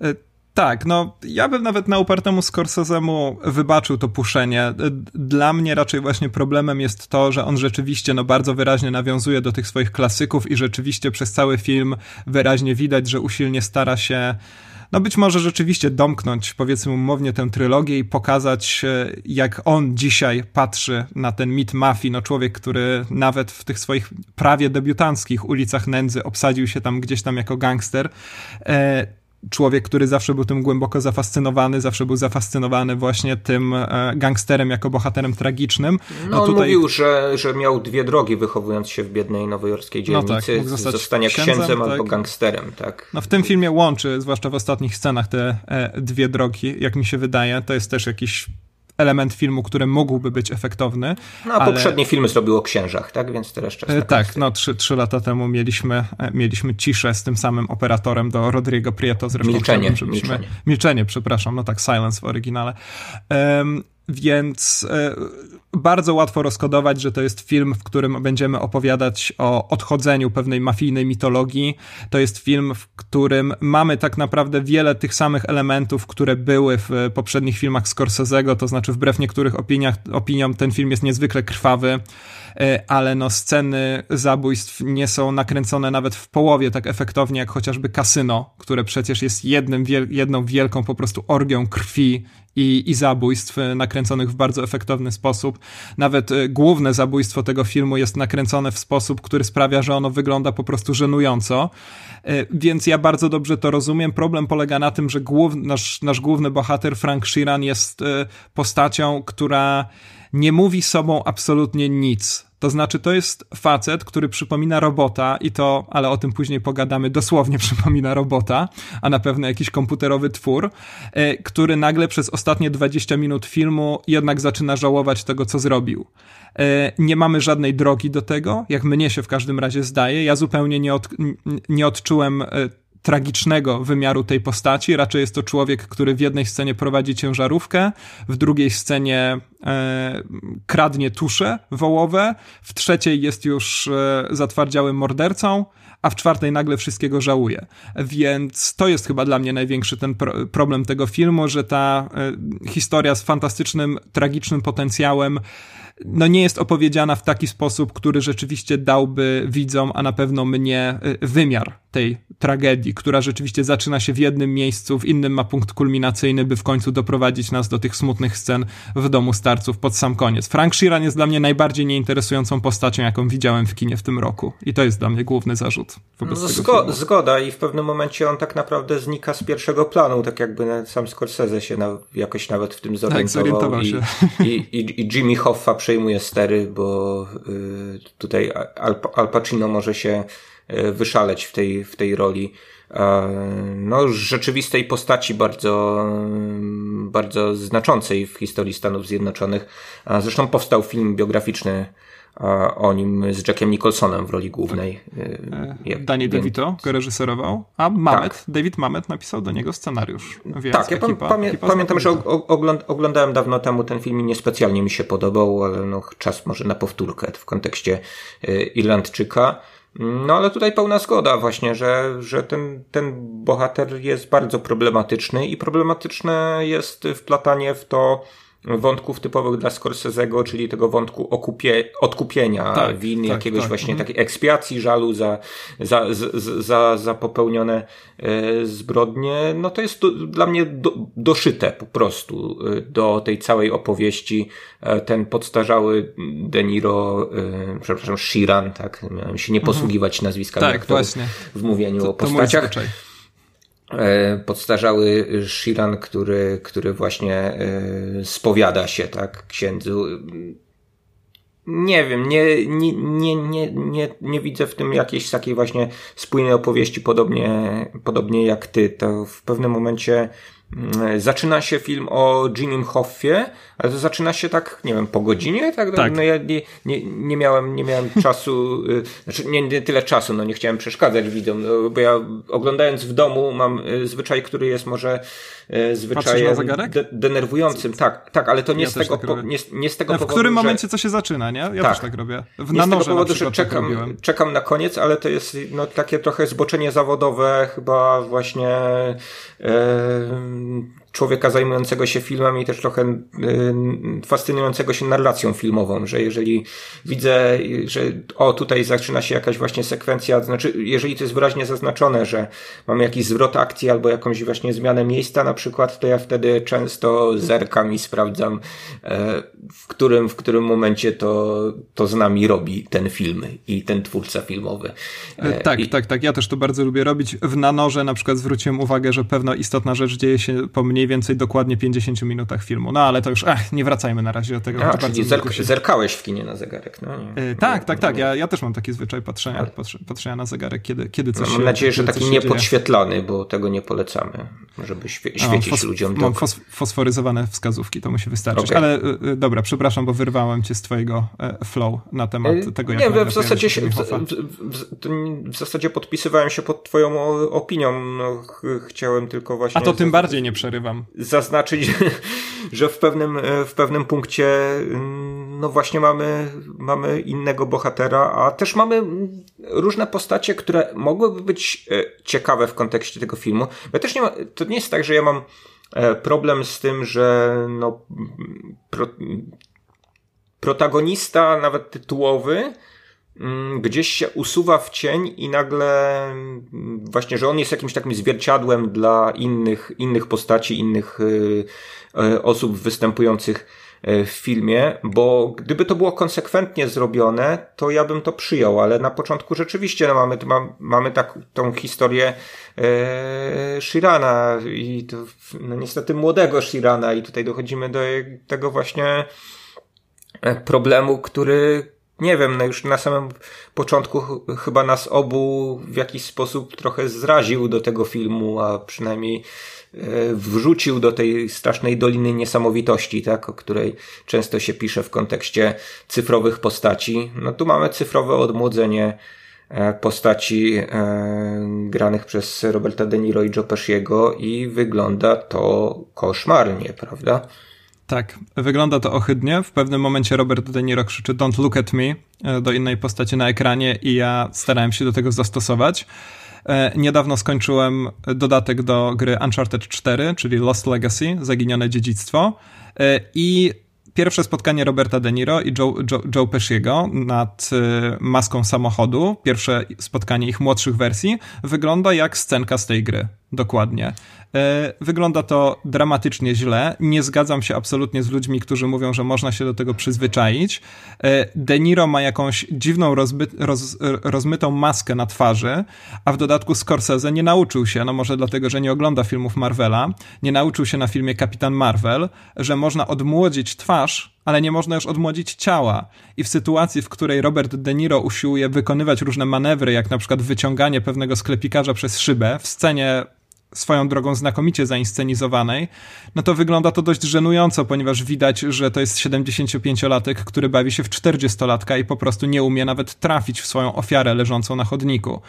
E, tak, no ja bym nawet na upartemu Scorsesemu wybaczył to puszenie. E, dla mnie raczej właśnie problemem jest to, że on rzeczywiście no bardzo wyraźnie nawiązuje do tych swoich klasyków i rzeczywiście przez cały film wyraźnie widać, że usilnie stara się no być może rzeczywiście domknąć, powiedzmy umownie, tę trylogię i pokazać, e, jak on dzisiaj patrzy na ten mit mafii. No człowiek, który nawet w tych swoich prawie debiutanckich ulicach nędzy obsadził się tam gdzieś tam jako gangster. Człowiek, który zawsze był tym głęboko zafascynowany, zawsze był zafascynowany właśnie tym e, gangsterem jako bohaterem tragicznym. No, no tutaj... mówił, że, że miał dwie drogi wychowując się w biednej nowojorskiej dzielnicy. No tak, zostać zostania księdzem, księdzem tak. albo gangsterem, tak. No w tym filmie łączy, zwłaszcza w ostatnich scenach, te e, dwie drogi, jak mi się wydaje. To jest też jakiś element filmu, który mógłby być efektowny. No a ale... poprzednie filmy zrobił o księżach, tak? Więc teraz czas e, Tak, no trzy, trzy lata temu mieliśmy, e, mieliśmy ciszę z tym samym operatorem do Rodrigo Prieto. Zresztą milczenie, milczenie. Milczenie, przepraszam, no tak, silence w oryginale. Um, więc e, bardzo łatwo rozkodować, że to jest film, w którym będziemy opowiadać o odchodzeniu pewnej mafijnej mitologii. To jest film, w którym mamy tak naprawdę wiele tych samych elementów, które były w poprzednich filmach Scorsese'ego, to znaczy wbrew niektórych opiniach, opiniom ten film jest niezwykle krwawy, ale no sceny zabójstw nie są nakręcone nawet w połowie tak efektownie jak chociażby Kasyno, które przecież jest jednym, jedną wielką po prostu orgią krwi i, i zabójstw e, nakręconych w bardzo efektowny sposób. Nawet e, główne zabójstwo tego filmu jest nakręcone w sposób, który sprawia, że ono wygląda po prostu żenująco. E, więc ja bardzo dobrze to rozumiem. Problem polega na tym, że głów, nasz, nasz główny bohater Frank Sheeran jest postacią, która nie mówi sobą absolutnie nic to znaczy, to jest facet, który przypomina robota i to, ale o tym później pogadamy, dosłownie przypomina robota, a na pewno jakiś komputerowy twór, e, który nagle przez ostatnie 20 minut filmu jednak zaczyna żałować tego, co zrobił. E, nie mamy żadnej drogi do tego, jak mnie się w każdym razie zdaje. Ja zupełnie nie, od, nie odczułem e, tragicznego wymiaru tej postaci. Raczej jest to człowiek, który w jednej scenie prowadzi ciężarówkę, w drugiej scenie e, kradnie tusze wołowe, w trzeciej jest już e, zatwardziałym mordercą, a w czwartej nagle wszystkiego żałuje. Więc to jest chyba dla mnie największy ten pro problem tego filmu, że ta e, historia z fantastycznym, tragicznym potencjałem no nie jest opowiedziana w taki sposób, który rzeczywiście dałby widzom, a na pewno mnie, y, wymiar tej tragedii, która rzeczywiście zaczyna się w jednym miejscu, w innym ma punkt kulminacyjny, by w końcu doprowadzić nas do tych smutnych scen w domu starców pod sam koniec. Frank Sheeran jest dla mnie najbardziej nieinteresującą postacią, jaką widziałem w kinie w tym roku. I to jest dla mnie główny zarzut wobec no, zgo. Zgoda i w pewnym momencie on tak naprawdę znika z pierwszego planu, tak jakby sam Scorsese się na, jakoś nawet w tym tak, zorientował. Tak, i, i, i, I Jimmy Hoffa przejmuje stery, bo y, tutaj Al, Al Pacino może się wyszaleć w tej, w tej roli no, rzeczywistej postaci bardzo, bardzo znaczącej w historii Stanów Zjednoczonych. Zresztą powstał film biograficzny o nim z Jackiem Nicholsonem w roli głównej. Jak, Daniel więc... DeVito go reżyserował, a Mamet, tak. David Mamet napisał do niego scenariusz. Więc tak, ja ekipa, pamię ekipa pamiętam, że oglądałem dawno temu ten film i niespecjalnie mi się podobał, ale no, czas może na powtórkę w kontekście Irlandczyka. No ale tutaj pełna zgoda właśnie, że, że ten, ten bohater jest bardzo problematyczny i problematyczne jest wplatanie w to wątków typowych dla Scorsese'ego, czyli tego wątku okupie, odkupienia tak, win, tak, jakiegoś tak. właśnie mhm. takiej ekspiacji żalu za, za, za, za popełnione e, zbrodnie, no to jest do, dla mnie do, doszyte po prostu e, do tej całej opowieści. E, ten podstarzały De Niro, przepraszam, Shiran, tak, miałem się nie mhm. posługiwać nazwiskami tak, właśnie. w mówieniu to, o postaciach. To podstarzały Shiran, który, który właśnie e, spowiada się, tak, księdzu. Nie wiem, nie, nie, nie, nie, nie, nie widzę w tym jakiejś takiej właśnie spójnej opowieści, podobnie, podobnie jak ty. To w pewnym momencie zaczyna się film o Jimmym Hoffie, ale to zaczyna się tak, nie wiem, po godzinie, tak? tak. No ja nie, nie, nie miałem, nie miałem czasu, y, znaczy nie, nie tyle czasu, no nie chciałem przeszkadzać widzom, no, bo ja oglądając w domu mam y, zwyczaj, który jest może zwyczajem de denerwującym. Tak, tak, ale to nie, ja z, tego tak po, nie, nie z tego no, powodu, W którym że... momencie co się zaczyna, nie? Ja tak. też tak robię. W nie z tego powodu, że tak czekam, czekam na koniec, ale to jest no, takie trochę zboczenie zawodowe, chyba właśnie człowieka zajmującego się filmem i też trochę y, fascynującego się narracją filmową, że jeżeli widzę, że o tutaj zaczyna się jakaś właśnie sekwencja, znaczy jeżeli to jest wyraźnie zaznaczone, że mamy jakiś zwrot akcji albo jakąś właśnie zmianę miejsca na przykład, to ja wtedy często zerkam i sprawdzam e, w którym, w którym momencie to, to z nami robi ten film i ten twórca filmowy. E, tak, I... tak, tak. Ja też to bardzo lubię robić. W nanorze na przykład zwróciłem uwagę, że pewna istotna rzecz dzieje się po mniej więcej dokładnie 50 minutach filmu. No ale to już, ach, nie wracajmy na razie do tego. A, czyli zerk się... zerkałeś w kinie na zegarek. No, nie, e, tak, tak, tak. Ja, ja też mam taki zwyczaj patrzenia, ale... patrzenia na zegarek, kiedy, kiedy coś no, Mam nadzieję, że taki niepodświetlony, bo tego nie polecamy, żeby świe świecić fos ludziom. Mam fos fosforyzowane wzskazówki, to musi wystarczyć. Okay. Ale y, dobra, przepraszam, bo wyrwałem cię z twojego e, flow na temat tego, jak Nie, w zasadzie, się, w, w, w, zasadzie podpisywałem się pod twoją opinią. No, ch chciałem tylko właśnie... A to tym bardziej nie przerywam zaznaczyć, że w pewnym, e, w pewnym punkcie mm, no właśnie mamy, mamy innego bohatera, a też mamy różne postacie, które mogłyby być e, ciekawe w kontekście tego filmu. Ja też nie ma, to nie jest tak, że ja mam e, problem z tym, że no, pro, protagonista, nawet tytułowy, Mm, gdzieś się usuwa w cień i nagle mm, właśnie, że on jest jakimś takim zwierciadłem dla innych, innych postaci, innych y, osób występujących w filmie, bo gdyby to było konsekwentnie zrobione, to ja bym to przyjął, ale na początku rzeczywiście no mamy, mamy tak, tą historię e, Shirana i to, no niestety młodego Shirana i tutaj dochodzimy do tego właśnie e, problemu, który nie wiem, no już na samym początku chyba nas obu w jakiś sposób trochę zraził do tego filmu, a przynajmniej e, wrzucił do tej strasznej doliny niesamowitości, tak, o której często się pisze w kontekście cyfrowych postaci. No tu mamy cyfrowe odmłodzenie e, postaci e, granych przez Roberta De Niro i Joe Pesciego i wygląda to koszmarnie, prawda? Tak, wygląda to ohydnie. W pewnym momencie Robert De Niro krzyczy Don't look at me e, do innej postaci na ekranie i ja starałem się do tego zastosować. E, niedawno skończyłem dodatek do gry Uncharted 4, czyli Lost Legacy, Zaginione Dziedzictwo e, i pierwsze spotkanie Roberta De Niro i Joe, Joe, Joe Pesciego nad maską samochodu, pierwsze spotkanie ich młodszych wersji, wygląda jak scenka z tej gry. Dokładnie. E, wygląda to dramatycznie źle. Nie zgadzam się absolutnie z ludźmi, którzy mówią, że można się do tego przyzwyczaić. E, De Niro ma jakąś dziwną, rozby, roz, rozmytą maskę na twarzy, a w dodatku Scorsese nie nauczył się, no może dlatego, że nie ogląda filmów Marvela, nie nauczył się na filmie Kapitan Marvel, że można odmłodzić twarz ale nie można już odmłodzić ciała. I w sytuacji, w której Robert De Niro usiłuje wykonywać różne manewry, jak na przykład wyciąganie pewnego sklepikarza przez szybę w scenie swoją drogą znakomicie zainscenizowanej, no to wygląda to dość żenująco, ponieważ widać, że to jest 75-latek, który bawi się w 40-latka i po prostu nie umie nawet trafić w swoją ofiarę leżącą na chodniku.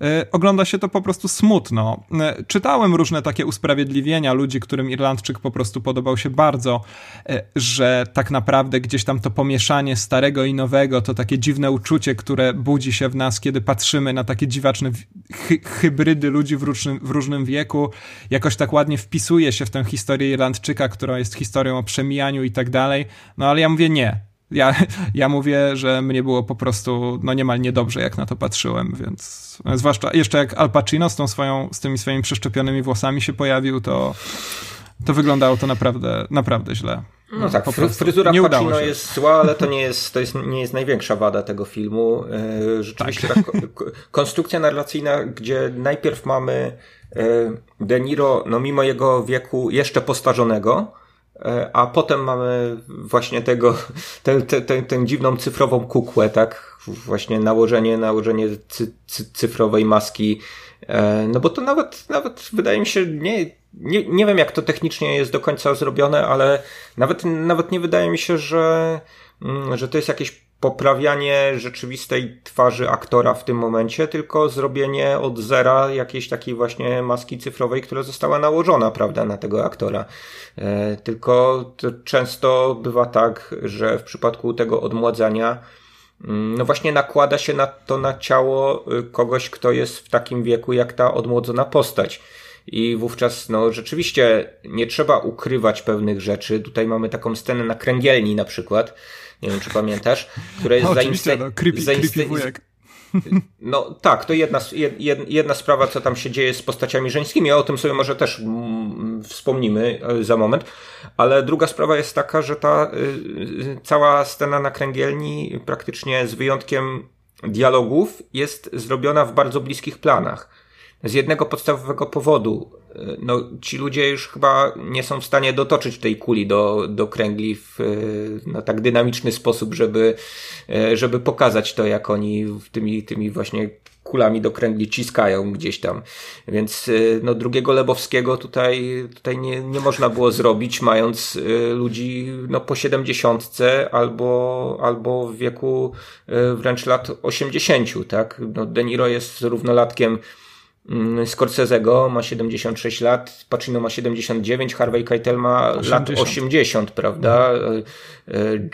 Yy, ogląda się to po prostu smutno. Yy, czytałem różne takie usprawiedliwienia ludzi, którym Irlandczyk po prostu podobał się bardzo, yy, że tak naprawdę gdzieś tam to pomieszanie starego i nowego, to takie dziwne uczucie, które budzi się w nas, kiedy patrzymy na takie dziwaczne hy hybrydy ludzi w w różnym wieku, wieku jakoś tak ładnie wpisuje się w tę historię Irlandczyka, która jest historią o przemijaniu i tak dalej. No ale ja mówię nie. Ja, ja mówię, że mnie było po prostu no niemal niedobrze, jak na to patrzyłem, więc zwłaszcza jeszcze jak Al Pacino z, tą swoją, z tymi swoimi przeszczepionymi włosami się pojawił, to, to wyglądało to naprawdę, naprawdę źle. No tak, fryzura nie Pacino jest zła, ale to nie jest, to jest, nie jest największa wada tego filmu. E, rzeczywiście tak. ta konstrukcja narracyjna, gdzie najpierw mamy De Niro, no mimo jego wieku jeszcze postarzonego, e, a potem mamy właśnie tego, tę, tę, tę, tę dziwną cyfrową kukłę, tak? Właśnie nałożenie, nałożenie cy, cy, cyfrowej maski. E, no bo to nawet, nawet wydaje mi się, nie, nie, nie wiem jak to technicznie jest do końca zrobione, ale nawet, nawet nie wydaje mi się, że, mm, że to jest jakieś poprawianie rzeczywistej twarzy aktora w tym momencie, tylko zrobienie od zera jakiejś takiej właśnie maski cyfrowej, która została nałożona, prawda, na tego aktora. E, tylko często bywa tak, że w przypadku tego odmładzania mm, no właśnie nakłada się na to na ciało y, kogoś, kto jest w takim wieku jak ta odmłodzona postać. I wówczas, no, rzeczywiście nie trzeba ukrywać pewnych rzeczy. Tutaj mamy taką scenę na kręgielni na przykład, nie wiem czy pamiętasz, która jest no, no, creepy, creepy. No tak, to jedna, jedna sprawa, co tam się dzieje z postaciami żeńskimi, o tym sobie może też mm, wspomnimy e, za moment, ale druga sprawa jest taka, że ta y, y, cała scena na kręgielni praktycznie z wyjątkiem dialogów jest zrobiona w bardzo bliskich planach. Z jednego podstawowego powodu no, ci ludzie już chyba nie są w stanie dotoczyć tej kuli do, do kręgli w no, tak dynamiczny sposób, żeby, żeby pokazać to, jak oni tymi, tymi właśnie kulami do kręgli ciskają gdzieś tam. Więc no, drugiego Lebowskiego tutaj, tutaj nie, nie można było zrobić, mając ludzi no, po siedemdziesiątce albo, albo w wieku wręcz lat osiemdziesięciu, tak? No, De Niro jest równolatkiem Scorsese'ego ma 76 lat, Pacino ma 79, Harvey Keitel ma 80. lat 80, prawda? Mhm.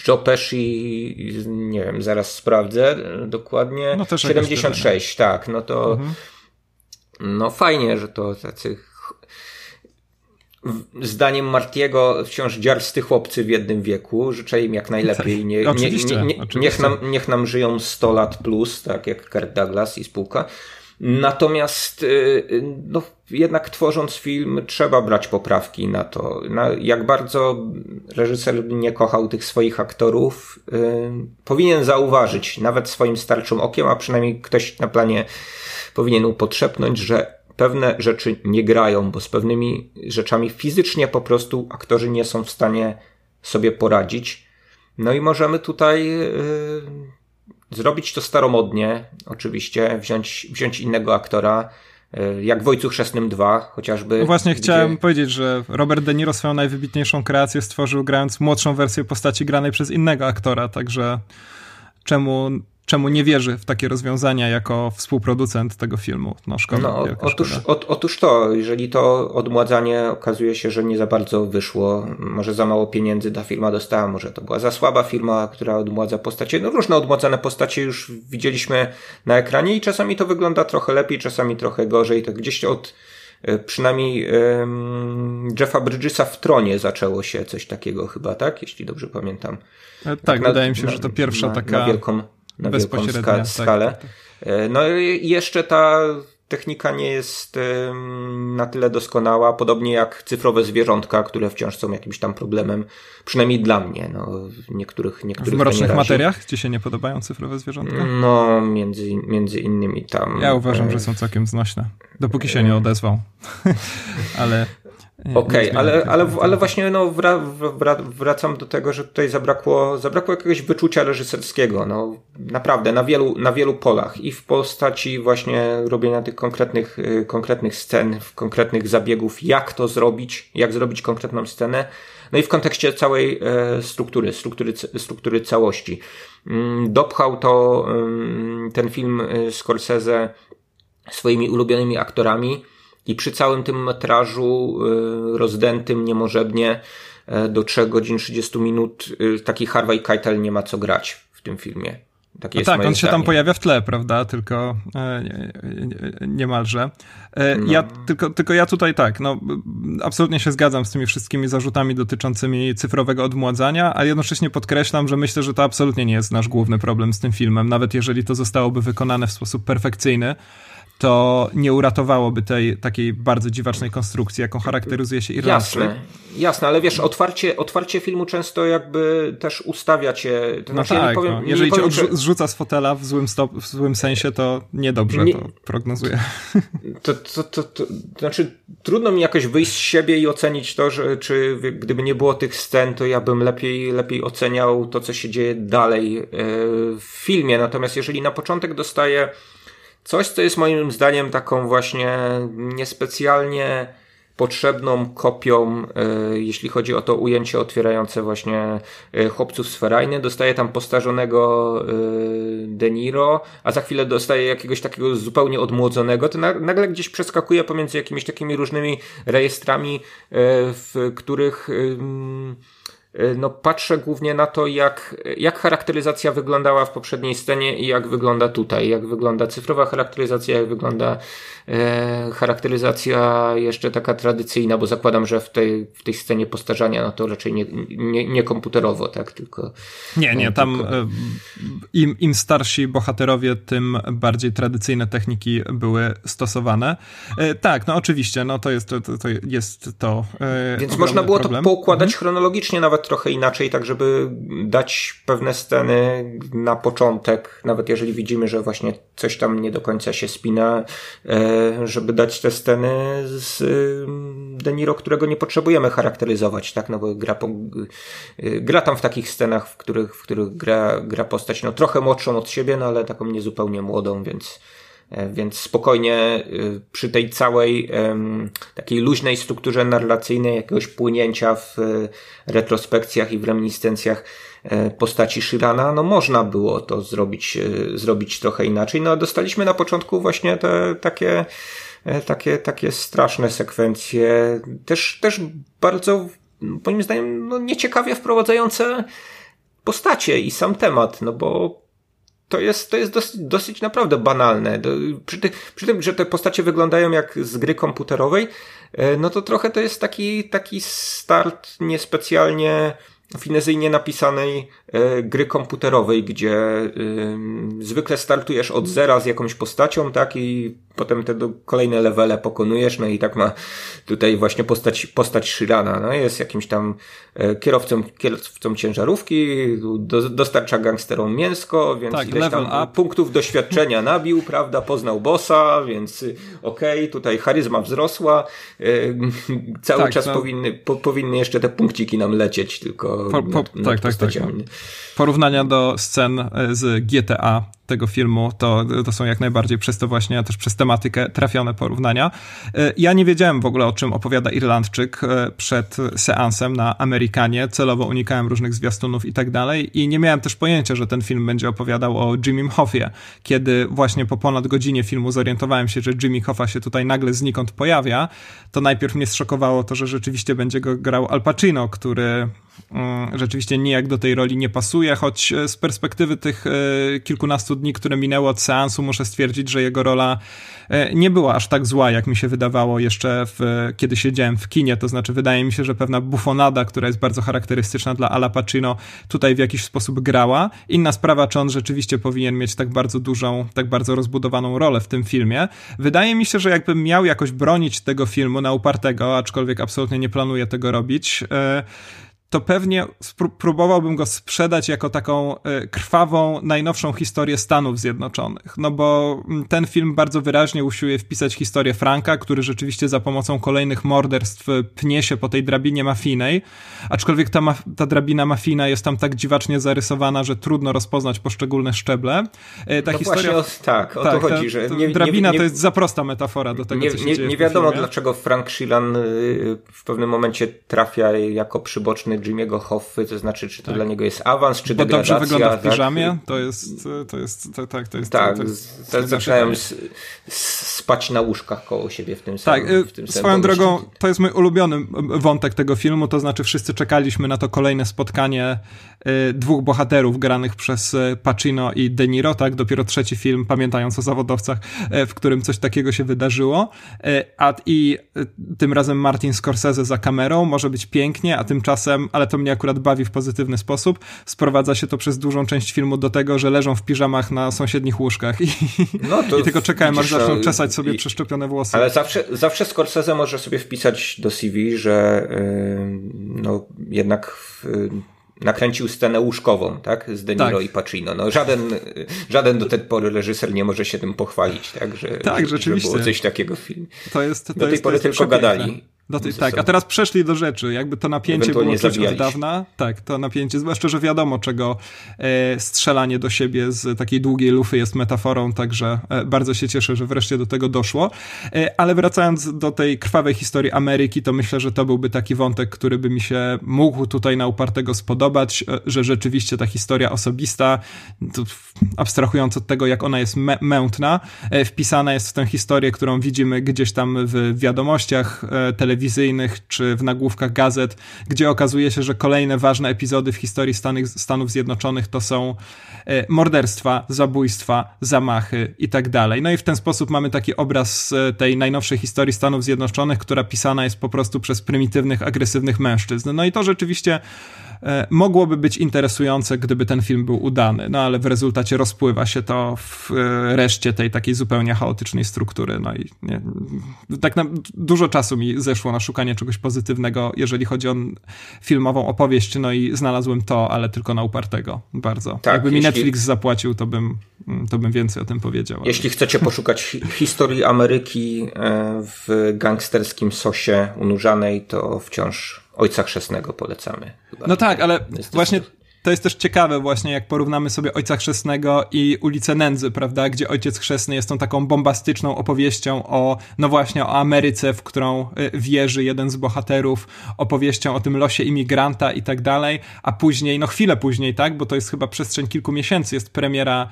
Joe Pesci, nie wiem, zaraz sprawdzę dokładnie. No też 76, tyle, tak, no to mhm. no fajnie, że to tacy zdaniem Martiego wciąż dziarsty chłopcy w jednym wieku. Życzę im jak najlepiej. Tak, nie, nie, nie, oczywiście. Niech, nam, niech nam żyją 100 lat plus, tak jak Kurt Douglas i spółka. Natomiast y, y, no, jednak tworząc film trzeba brać poprawki na to, na jak bardzo reżyser nie kochał tych swoich aktorów. Y, powinien zauważyć, nawet swoim starczym okiem, a przynajmniej ktoś na planie powinien upotrzepnąć, że pewne rzeczy nie grają, bo z pewnymi rzeczami fizycznie po prostu aktorzy nie są w stanie sobie poradzić. No i możemy tutaj zrobić to staromodnie, oczywiście, wziąć, wziąć innego aktora, e, jak w Ojcu Chrzestnym 2 chociażby. No właśnie gdzie... chciałem powiedzieć, że Robert De Niro swoją najwybitniejszą kreację stworzył grając młodszą wersję postaci granej przez innego aktora, także czemu czemu nie wierzy w takie rozwiązania jako współproducent tego filmu. No, szkoda. No, otóż, otóż to, jeżeli to odmładzanie okazuje się, że nie za bardzo wyszło, może za mało pieniędzy ta firma dostała, może to była za słaba firma, która odmładza postacie. No różne odmładzane postacie już widzieliśmy na ekranie i czasami to wygląda trochę lepiej, czasami trochę gorzej. To gdzieś od e, przynajmniej um, Jeffa Bridgesa w Tronie zaczęło się coś takiego chyba, tak? Jeśli dobrze pamiętam. E, tak, tak wydaje mi się, na, że to pierwsza na, taka... Na wielką na wielką ska tak, skalę. Tak, tak. E, no i jeszcze ta technika nie jest na tyle doskonała, podobnie jak cyfrowe zwierzątka, które wciąż są jakimś tam problemem, przynajmniej dla mnie. No, niektórych, niektórych w mrocznych materiach ci się nie podobają cyfrowe zwierzątka? No, między, między innymi tam. Ja uważam, e, że są całkiem znośne, dopóki się nie odezwał. Ale Okej, okay, ale, ale, ale właśnie no, wra, wra, wracam do tego, że tutaj zabrakło, zabrakło jakiegoś wyczucia reżyserskiego. No, naprawdę, na wielu, na wielu polach. I w postaci właśnie robienia tych konkretnych, y, konkretnych scen, konkretnych zabiegów, jak to zrobić, jak zrobić konkretną scenę. No i w kontekście całej e, struktury, struktury, struktury całości. Mm, dopchał to ten film y, Scorsese swoimi ulubionymi aktorami i przy całym tym metrażu y, rozdętym niemożebnie y, do 3 godzin 30 minut y, taki Harvey Keitel nie ma co grać w tym filmie. Takie no tak, on zdanie. się tam pojawia w tle, prawda? Tylko e, nie, niemalże. E, no. Ja, tylko, tylko ja tutaj tak, no, absolutnie się zgadzam z tymi wszystkimi zarzutami dotyczącymi cyfrowego odmładzania, a jednocześnie podkreślam, że myślę, że to absolutnie nie jest nasz główny problem z tym filmem, nawet jeżeli to zostałoby wykonane w sposób perfekcyjny to nie uratowałoby tej takiej bardzo dziwacznej konstrukcji, jaką charakteryzuje się Irlandczyk. Jasne, jasne, ale wiesz, otwarcie, otwarcie filmu często jakby też ustawia cię. To no znaczy, tak, ja powiem, no. jeżeli cię powiem, zrzuca z fotela w złym, stop, w złym sensie, to niedobrze nie, to prognozuje. To, to, to, to, znaczy, trudno mi jakoś wyjść z siebie i ocenić to, że czy gdyby nie było tych scen, to ja bym lepiej, lepiej oceniał to, co się dzieje dalej e, w filmie. Natomiast jeżeli na początek dostaję Coś, co jest moim zdaniem taką właśnie niespecjalnie potrzebną kopią, y, jeśli chodzi o to ujęcie otwierające właśnie y, chłopców z Ferajny. Dostaje tam postarzonego y, De Niro, a za chwilę dostaje jakiegoś takiego zupełnie odmłodzonego. To nagle gdzieś przeskakuje pomiędzy jakimiś takimi różnymi rejestrami, w których no patrzę głównie na to, jak, jak charakteryzacja wyglądała w poprzedniej scenie i jak wygląda tutaj, jak wygląda cyfrowa charakteryzacja, jak wygląda e, charakteryzacja jeszcze taka tradycyjna, bo zakładam, że w tej, w tej scenie postarzania, no to raczej nie, nie, nie komputerowo, tak, tylko... Nie, nie, no, tam tylko... E, im, im starsi bohaterowie, tym bardziej tradycyjne techniki były stosowane. E, tak, no oczywiście, no to jest to, to, to jest to e, Więc można było problem. to poukładać mhm. chronologicznie nawet trochę inaczej, tak żeby dać pewne sceny na początek, nawet jeżeli widzimy, że właśnie coś tam nie do końca się spina, e, żeby dać te sceny z mm, Deniro, którego nie potrzebujemy charakteryzować, tak, no bo gra, po, e, gra tam w takich scenach, w których, w których gra, gra postać, no trochę młodszą od siebie, no ale taką niezupełnie młodą, więc więc spokojnie e, przy tej całej takiej luźnej strukturze narracyjnej, jakiegoś płynięcia w e, retrospekcjach i w reminiscencjach postaci Shirana, no można było to zrobić, zrobić trochę inaczej. No a dostaliśmy na początku właśnie te takie, takie, takie straszne sekwencje, też, też bardzo, moim zdaniem, no nieciekawie wprowadzające postacie i sam temat, no bo to jest, to jest dosyć, dosyć naprawdę banalne. Przy, ty, przy tym, że te postacie wyglądają jak z gry komputerowej, e, no to trochę to jest taki, taki start niespecjalnie finezyjnie napisanej e, gry komputerowej, gdzie zwykle startujesz od zera z jakąś postacią, tak, i potem te kolejne levele pokonujesz, no i tak ma tutaj właśnie postać, postać Shirana, no jest jakimś tam e, kierowcą, kierowcą ciężarówki, do, dostarcza gangsterom mięsko, więc tak, ileś tam up. punktów doświadczenia nabił, prawda, poznał bossa, więc y, okej, okay, tutaj charyzma wzrosła, e, cały tak, czas no. powinny, po, powinny jeszcze te punkciki nam lecieć, tylko po, po, nad, nad tak, tak, tak. Porównania do scen e, z GTA tego filmu, to, to są jak najbardziej przez to właśnie, też przez tematykę trafione porównania. E, ja nie wiedziałem w ogóle o czym opowiada Irlandczyk e, przed seansem na Amerykanie, celowo unikałem różnych zwiastunów i tak dalej i nie miałem też pojęcia, że ten film będzie opowiadał o Jimmy Hoffie. Kiedy właśnie po ponad godzinie filmu zorientowałem się, że Jimmy Hoffa się tutaj nagle znikąd pojawia, to najpierw mnie zszokowało to, że rzeczywiście będzie go grał Al Pacino, który rzeczywiście nijak do tej roli nie pasuje, choć z perspektywy tych kilkunastu dni, które minęło od seansu, muszę stwierdzić, że jego rola e, nie była aż tak zła, jak mi się wydawało jeszcze w, kiedy siedziałem w kinie. To znaczy, wydaje mi się, że pewna bufonada, która jest bardzo charakterystyczna dla Ala Pacino, tutaj w jakiś sposób grała. Inna sprawa, czy on rzeczywiście powinien mieć tak bardzo dużą, tak bardzo rozbudowaną rolę w tym filmie. Wydaje mi się, że jakbym miał jakoś bronić tego filmu na upartego, aczkolwiek absolutnie nie planuję tego robić, e, to pewnie próbowałbym go sprzedać jako taką e, krwawą, najnowszą historię Stanów Zjednoczonych. No bo mm, ten film bardzo wyraźnie usiłuje wpisać historię Franka, który rzeczywiście za pomocą kolejnych morderstw pnie się po tej drabinie mafijnej, aczkolwiek ta, ma ta drabina mafijna jest tam tak dziwacznie zarysowana, że trudno rozpoznać poszczególne szczeble. E, ta no historia... Właśnie o, tak, o tak, to chodzi, że... Nie, drabina nie, nie, to jest za prosta metafora do tego, nie, co się dzieje Nie wiadomo, dlaczego Frank Sheeran y, w pewnym momencie trafia jako przyboczny Jimmy'ego Hoffy, to znaczy, czy to tak. dla niego jest awans, czy Bo degradacja. dobrze wygląda w tak? piżamie, tak? to jest, to jest, to, tak, to jest... Tak, to, jest, to zaczynałem spać na łóżkach koło siebie w tym samym Tak, w tym swoją drogą, to jest mój ulubiony wątek tego filmu, to znaczy wszyscy czekaliśmy na to kolejne spotkanie y, dwóch bohaterów granych przez y, Pacino i De Niro, tak, dopiero trzeci film, pamiętając o zawodowcach, w którym coś takiego się wydarzyło, a i tym razem Martin Scorsese za kamerą, może być pięknie, a tymczasem, ale to mnie akurat bawi w pozytywny sposób, sprowadza się to przez dużą część filmu do tego, że leżą w piżamach na sąsiednich łóżkach i, no i tylko czekałem, aż zaczną czesać sobie i, przeszczepione włosy. Ale zawsze, zawsze Scorsese może sobie wpisać do CV, że yy, no jednak w, nakręcił scenę łóżkową, tak? Z De Niro tak. i Pacino. No, żaden, żaden do tej pory reżyser nie może się tym pochwalić, tak? Że, tak, że, rzeczywiście. Że było coś takiego w filmie. To jest, to do tej jest, pory tylko gadali. Tej, tak, a teraz przeszli do rzeczy. Jakby to napięcie było czuć od dawna. Tak, to napięcie, zwłaszcza, że wiadomo, czego e, strzelanie do siebie z takiej długiej lufy jest metaforą, także e, bardzo się cieszę, że wreszcie do tego doszło. E, ale wracając do tej krwawej historii Ameryki, to myślę, że to byłby taki wątek, który by mi się mógł tutaj na upartego spodobać, e, że rzeczywiście ta historia osobista, abstrahując od tego, jak ona jest mętna, e, wpisana jest w tę historię, którą widzimy gdzieś tam w wiadomościach telewizyjnych, telewizyjnych czy w nagłówkach gazet, gdzie okazuje się, że kolejne ważne epizody w historii Stanów, Stanów Zjednoczonych to są e, morderstwa, zabójstwa, zamachy i tak dalej. No i w ten sposób mamy taki obraz e, tej najnowszej historii Stanów Zjednoczonych, która pisana jest po prostu przez prymitywnych, agresywnych mężczyzn. No i to rzeczywiście mogłoby być interesujące, gdyby ten film był udany, no ale w rezultacie rozpływa się to w e, reszcie tej takiej zupełnie chaotycznej struktury. No i nie, tak na, dużo czasu mi zeszło na szukanie czegoś pozytywnego, jeżeli chodzi o filmową opowieść, no i znalazłem to, ale tylko na upartego, bardzo. Tak, Jakby mi jeśli... Netflix zapłacił, to bym, to bym więcej o tym powiedział. Ale... Jeśli chcecie poszukać historii Ameryki e, w gangsterskim sosie unurzanej, to wciąż Ojca Chrzestnego polecamy. Chyba. No tak, ale właśnie to jest też ciekawe właśnie, jak porównamy sobie Ojca Chrzestnego i Ulicę Nędzy, prawda, gdzie Ojciec Chrzestny jest tą taką bombastyczną opowieścią o, no właśnie, o Ameryce, w którą y, wierzy jeden z bohaterów, opowieścią o tym losie imigranta i tak dalej, a później, no chwilę później, tak, bo to jest chyba przestrzeń kilku miesięcy, jest premiera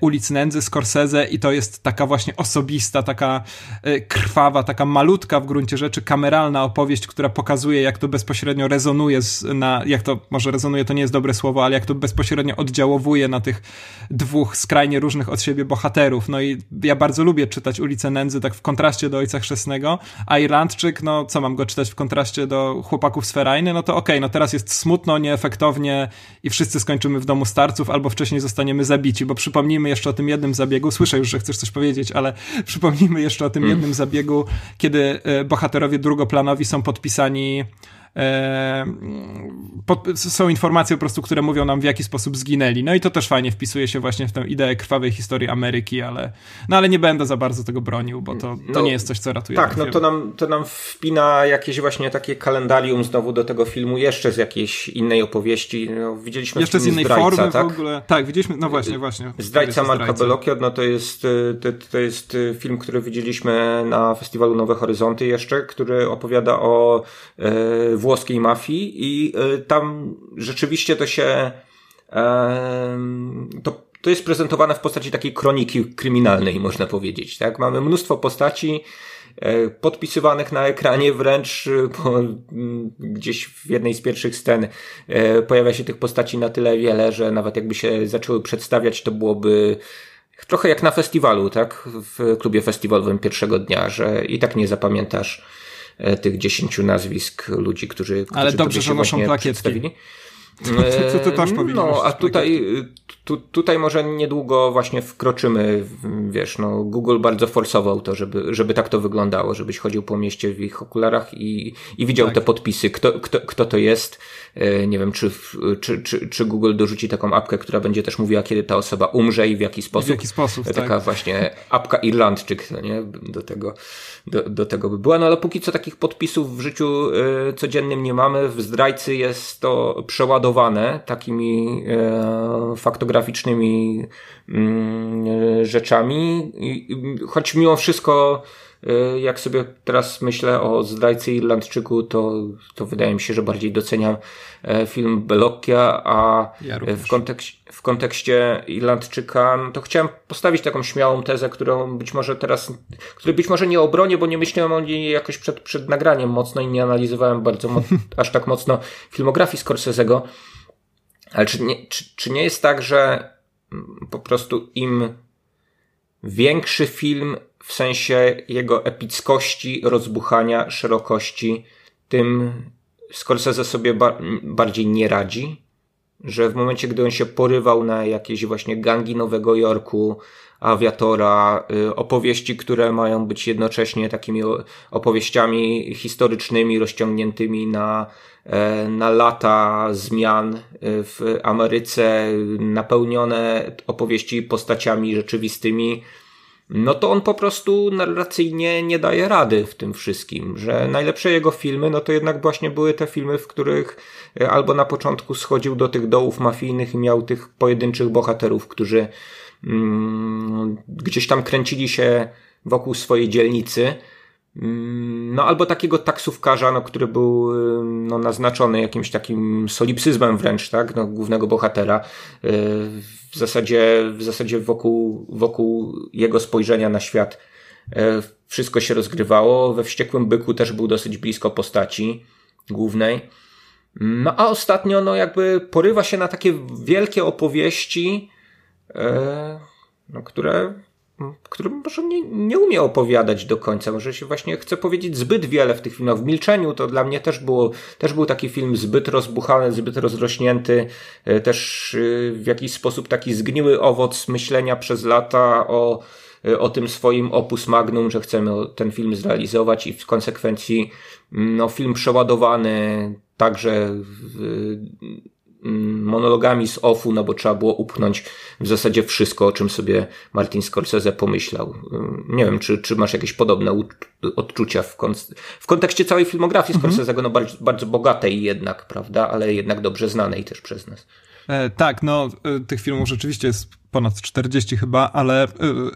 ulic Nędzy, Scorsese i to jest taka właśnie osobista, taka e, krwawa, taka malutka w gruncie rzeczy kameralna opowieść, która pokazuje, jak to bezpośrednio rezonuje na, jak to, może rezonuje to nie jest dobre słowo, ale jak to bezpośrednio oddziałowuje na tych dwóch skrajnie różnych od siebie bohaterów. No i ja bardzo lubię czytać Ulicę Nędzy tak w kontraście do Ojca Chrzestnego, a Irlandczyk, no co mam go czytać w kontraście do Chłopaków z Ferajny? No to okej, okay, no teraz jest smutno, nieefektownie i wszyscy skończymy w domu starców albo wcześniej zostaniemy zabici, bo przypomnę przypomnijmy jeszcze o tym jednym zabiegu. Słyszę już, że chcesz coś powiedzieć, ale przypomnijmy jeszcze o tym hmm. jednym zabiegu, kiedy e, bohaterowie drugoplanowi są podpisani pod, są informacje po prostu, które mówią nam w jaki sposób zginęli. No i to też fajnie wpisuje się właśnie w tę ideę krwawej historii Ameryki, ale no ale nie będę za bardzo tego bronił, bo to, to no, nie jest coś, co ratuje. Tak, no to nam, to nam wpina jakieś właśnie takie kalendarium znowu do tego filmu, jeszcze z jakiejś innej opowieści. No, widzieliśmy jeszcze z innej zdrajca, formy tak? w ogóle. Tak, widzieliśmy, no właśnie, właśnie. Zdrajca Marka Bellocchio, no to jest, to, to jest film, który widzieliśmy na festiwalu Nowe Horyzonty jeszcze, który opowiada o e, włoskiej mafii i y, tam rzeczywiście to się to, to jest prezentowane w postaci takiej kroniki kryminalnej, można powiedzieć. Tak? Mamy mnóstwo postaci e, podpisywanych na ekranie, wręcz y, po, mm, gdzieś w jednej z pierwszych scen e, pojawia się tych postaci na tyle wiele, że nawet jakby się zaczęły przedstawiać, to byłoby trochę jak na festiwalu, tak? W klubie festiwalowym pierwszego dnia, że i tak nie zapamiętasz E, tych dziesięciu nazwisk ludzi, którzy, Ale dobrze, że noszą plakietki. Co ty też No, a tutaj, tu, tutaj może niedługo właśnie wkroczymy, wiesz, no Google bardzo forsował to, żeby, żeby tak to wyglądało, żebyś chodził po mieście w ich okularach i, i widział tak. te podpisy, kto, kto, kto to jest. E, nie wiem, czy, czy, czy, czy Google dorzuci taką apkę, która będzie też mówiła, kiedy ta osoba umrze i w jaki sposób. W jaki sposób, Taka tak. właśnie apka Irlandczyk, no nie? Do tego, do, do tego by była. No ale póki co takich podpisów w życiu y, codziennym nie mamy. W zdrajcy jest to przeładowane takimi y, faktograficznymi y, rzeczami. I, choć mimo wszystko jak sobie teraz myślę o zdrajcy Irlandczyku, to, to wydaje mi się, że bardziej doceniam e, film Belocchia, a ja w, kontekście, w kontekście Irlandczyka, no to chciałem postawić taką śmiałą tezę, którą być może teraz, której być może nie obronię, bo nie myślałem o niej jakoś przed, przed nagraniem mocno i nie analizowałem bardzo aż tak mocno filmografii Scorsese'ego. Ale czy nie, czy, czy nie jest tak, że po prostu im większy film w sensie jego epickości, rozbuchania, szerokości, tym Scorsese sobie ba bardziej nie radzi, że w momencie, gdy on się porywał na jakieś właśnie gangi Nowego Jorku, awiatora, y, opowieści, które mają być jednocześnie takimi opowieściami historycznymi, rozciągniętymi na, e, na lata zmian y, w Ameryce, napełnione opowieści postaciami rzeczywistymi, no to on po prostu narracyjnie nie daje rady w tym wszystkim, że najlepsze jego filmy, no to jednak właśnie były te filmy, w których e, albo na początku schodził do tych dołów mafijnych i miał tych pojedynczych bohaterów, którzy mm, gdzieś tam kręcili się wokół swojej dzielnicy, mm, no albo takiego taksówkarza, no, który był no, naznaczony jakimś takim solipsyzmem wręcz, tak, no, głównego bohatera. W zasadzie, w zasadzie wokół, wokół jego spojrzenia na świat e, wszystko się rozgrywało. We Wściekłym Byku też był dosyć blisko postaci głównej. No a ostatnio, no jakby porywa się na takie wielkie opowieści, e, no, które którym może nie, nie umie opowiadać do końca. Może się właśnie chce powiedzieć zbyt wiele w tych filmach. W Milczeniu to dla mnie też było, też był taki film zbyt rozbuchany, zbyt rozrośnięty, e, też e, w jakiś sposób taki zgniły owoc myślenia przez lata o, e, o tym swoim opus magnum, że chcemy ten film zrealizować i w konsekwencji no, film przeładowany także w, Mm, monologami z offu, no bo trzeba było upchnąć w zasadzie wszystko, o czym sobie Martin Scorsese pomyślał. Mm, nie wiem, czy, czy masz jakieś podobne odczucia w, kon w kontekście całej filmografii mhm. Scorsese'ego, no bardzo, bardzo bogatej jednak, prawda, ale jednak dobrze znanej też przez nas. E, tak, no e, tych filmów rzeczywiście jest ponad 40 chyba, ale y,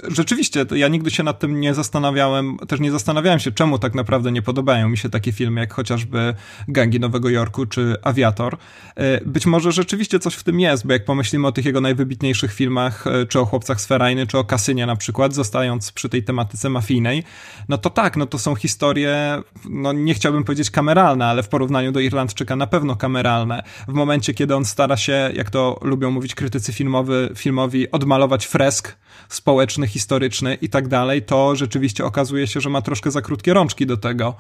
rzeczywiście ja nigdy się nad tym nie zastanawiałem, też nie zastanawiałem się, czemu tak naprawdę nie podobają mi się takie filmy, jak chociażby Gangi Nowego Jorku czy Aviator. Y, być może rzeczywiście coś w tym jest, bo jak pomyślimy o tych jego najwybitniejszych filmach, y, czy o Chłopcach z Ferajny, czy o Kasynie na przykład, zostając przy tej tematyce mafijnej, no to tak, no to są historie, no nie chciałbym powiedzieć kameralne, ale w porównaniu do Irlandczyka na pewno kameralne. W momencie, kiedy on stara się, jak to lubią mówić krytycy filmowy, filmowi, odmalować fresk społeczny, historyczny i tak dalej, to rzeczywiście okazuje się, że ma troszkę za krótkie rączki do tego.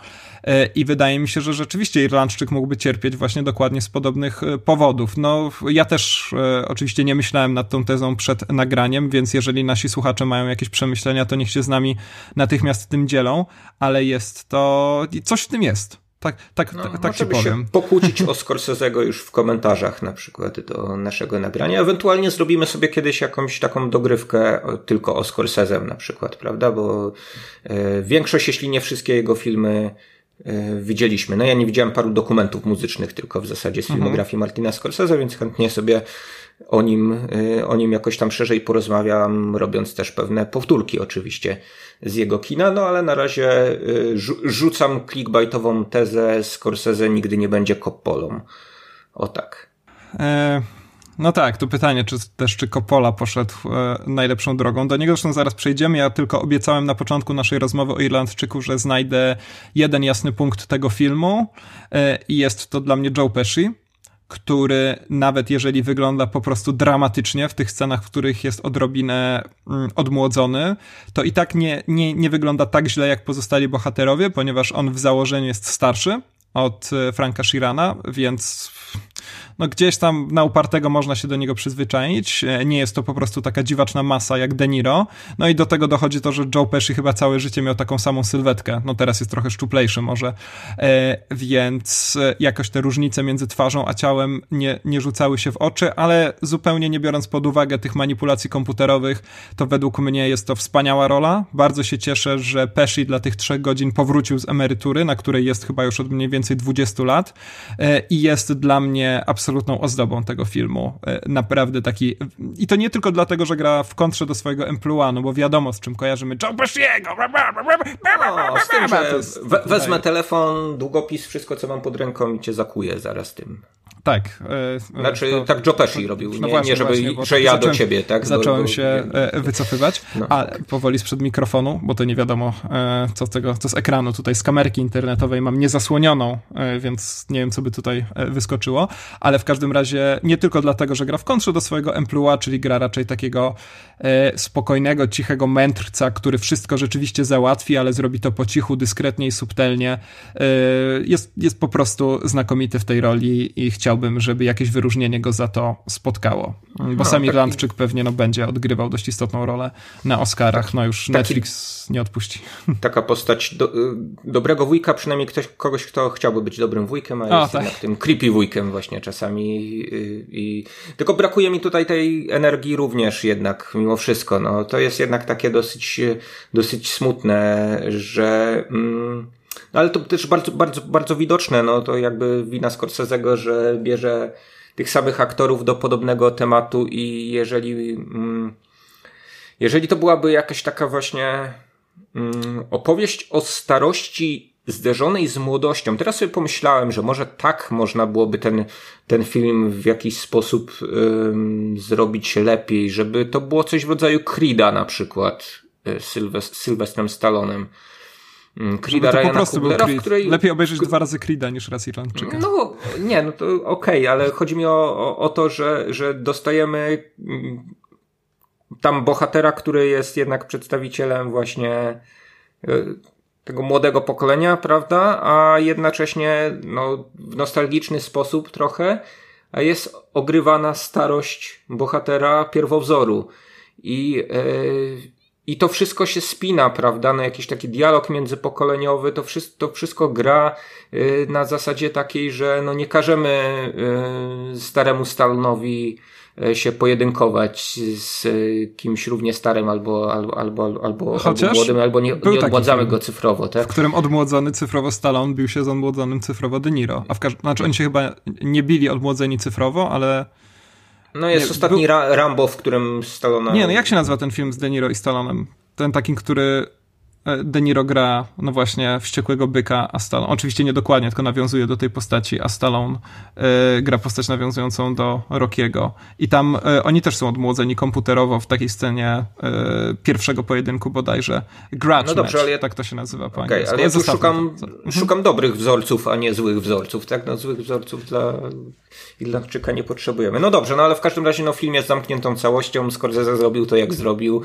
E, I wydaje mi się, że rzeczywiście Irlandczyk mógłby cierpieć właśnie dokładnie z podobnych e, powodów. No, ja też e, oczywiście nie myślałem nad tą tezą przed nagraniem, więc jeżeli nasi słuchacze mają jakieś przemyślenia, to niech się z nami natychmiast tym dzielą, ale jest to, coś w tym jest. Tak, tak, no, tak, tak ci powiem. się pokłócić o Scorsese'ego już w komentarzach na przykład do naszego nagrania. Ewentualnie zrobimy sobie kiedyś jakąś taką dogrywkę tylko o Scorsese'em na przykład, prawda? Bo e, większość, jeśli nie wszystkie jego filmy e, widzieliśmy. No ja nie widziałem paru dokumentów muzycznych tylko w zasadzie z mhm. filmografii mhm. Martina Scorsese, więc chętnie sobie o nim, y, o nim jakoś tam szerzej porozmawiam, robiąc też pewne powtórki oczywiście z jego kina, no ale na razie y, rzucam clickbaitową tezę Scorsese nigdy nie będzie Coppolą. O tak. E, no tak, tu pytanie, czy też czy Coppola poszedł e, najlepszą drogą. Do niego zresztą zaraz przejdziemy. Ja tylko obiecałem na początku naszej rozmowy o Irlandczyku, że znajdę jeden jasny punkt tego filmu e, i jest to dla mnie Joe Pesci który nawet jeżeli wygląda po prostu dramatycznie w tych scenach, w których jest odrobinę mm, odmłodzony, to i tak nie, nie, nie wygląda tak źle jak pozostali bohaterowie, ponieważ on w założeniu jest starszy od e, Franka Shirana, więc no gdzieś tam na upartego można się do niego przyzwyczaić. E, nie jest to po prostu taka dziwaczna masa jak De Niro. No i do tego dochodzi to, że Joe Pesci chyba całe życie miał taką samą sylwetkę. No teraz jest trochę szczuplejszy może. E, więc e, jakoś te różnice między twarzą a ciałem nie, nie rzucały się w oczy, ale zupełnie nie biorąc pod uwagę tych manipulacji komputerowych, to według mnie jest to wspaniała rola. Bardzo się cieszę, że Pesci dla tych trzech godzin powrócił z emerytury, na której jest chyba już od mniej więcej 20 lat e, i jest dla mnie absolutną ozdobą tego filmu. E, naprawdę taki... I to nie tylko dlatego, że gra w kontrze do swojego emploi, no bo wiadomo z czym kojarzymy Joe Pesciego! Wezmę telefon, długopis, wszystko co mam pod ręką i cię zakuję zaraz tym. Tak. E, znaczy, to, tak Joe Pesci robił, no nie, właśnie, nie żeby, właśnie, że ja do ciebie, tak? Zacząłem bo, bo, się e, wycofywać, no, a tak. powoli sprzed mikrofonu, bo to nie wiadomo, e, co z tego, co z ekranu tutaj, z kamerki internetowej mam niezasłonioną, więc nie wiem, co by tutaj wyskoczyło, ale w każdym razie nie tylko dlatego, że gra w kontrze do swojego emploi, czyli gra raczej takiego spokojnego, cichego mędrca, który wszystko rzeczywiście załatwi, ale zrobi to po cichu, dyskretnie i subtelnie. Jest, jest po prostu znakomity w tej roli i chciał chciałbym, żeby jakieś wyróżnienie go za to spotkało. Bo no, sam Irlandczyk pewnie no, będzie odgrywał dość istotną rolę na Oscarach. No już taki, Netflix nie odpuści. Taka postać do, y, dobrego wujka, przynajmniej ktoś, kogoś, kto chciałby być dobrym wujkiem, a, a jest tak. jednak tym creepy wujkiem właśnie czasami. I, i, tylko brakuje mi tutaj tej energii również jednak, mimo wszystko. No, to jest jednak takie dosyć, dosyć smutne, że... Mm, no ale to też bardzo, bardzo, bardzo widoczne, no to jakby wina Scorsese'ego, że bierze tych samych aktorów do podobnego tematu i jeżeli, mm, jeżeli to byłaby jakaś taka właśnie mm, opowieść o starości zderzonej z młodością. Teraz sobie pomyślałem, że może tak można byłoby ten, ten film w jakiś sposób ym, zrobić lepiej, żeby to było coś w rodzaju Creed'a na przykład y, Sylwest Sylwestrem Stallonem Mm, Creed'a Ryana po prostu Kuglera, Creed. której... Lepiej obejrzeć dwa razy Creed'a niż raz Irlandczyka. No, nie, no to okej, okay, ale chodzi mi o, o, o, to, że, że dostajemy mm, tam bohatera, który jest jednak przedstawicielem właśnie e, tego młodego pokolenia, prawda? A jednocześnie no, w nostalgiczny sposób trochę a jest ogrywana starość bohatera pierwowzoru. I, yy, i to wszystko się spina, prawda? No jakiś taki dialog międzypokoleniowy, to wszystko, to wszystko gra y, na zasadzie takiej, że no nie każemy y, staremu Stalonowi y, się pojedynkować z kimś równie starym albo, albo, albo, albo, albo młodym, albo nie, nie odmładzamy go cyfrowo, tak? W którym odmłodzony cyfrowo Stallone bił się z odmłodzonym cyfrowo De Niro. A w każdym, znaczy oni się chyba nie bili odmłodzeni cyfrowo, ale no jest nie, ostatni był... Ra Rambo, w którym Stallone... Nie, no jak się nazywa ten film z De Niro i Stallonem? Ten taki, który De Niro gra, no właśnie, wściekłego byka, a Stallone, oczywiście nie dokładnie, tylko nawiązuje do tej postaci, a Stallone y, gra postać nawiązującą do Rockiego. I tam y, oni też są odmłodzeni komputerowo w takiej scenie y, pierwszego pojedynku bodajże. Grudge no dobrze, match, ale ja... tak to się nazywa po okay, ale ja tu szukam, mhm. szukam dobrych wzorców, a nie złych wzorców, tak? No złych wzorców dla Irlandczyka nie potrzebujemy. No dobrze, no ale w każdym razie no film jest zamkniętą całością, Scorsese zrobił to jak zrobił.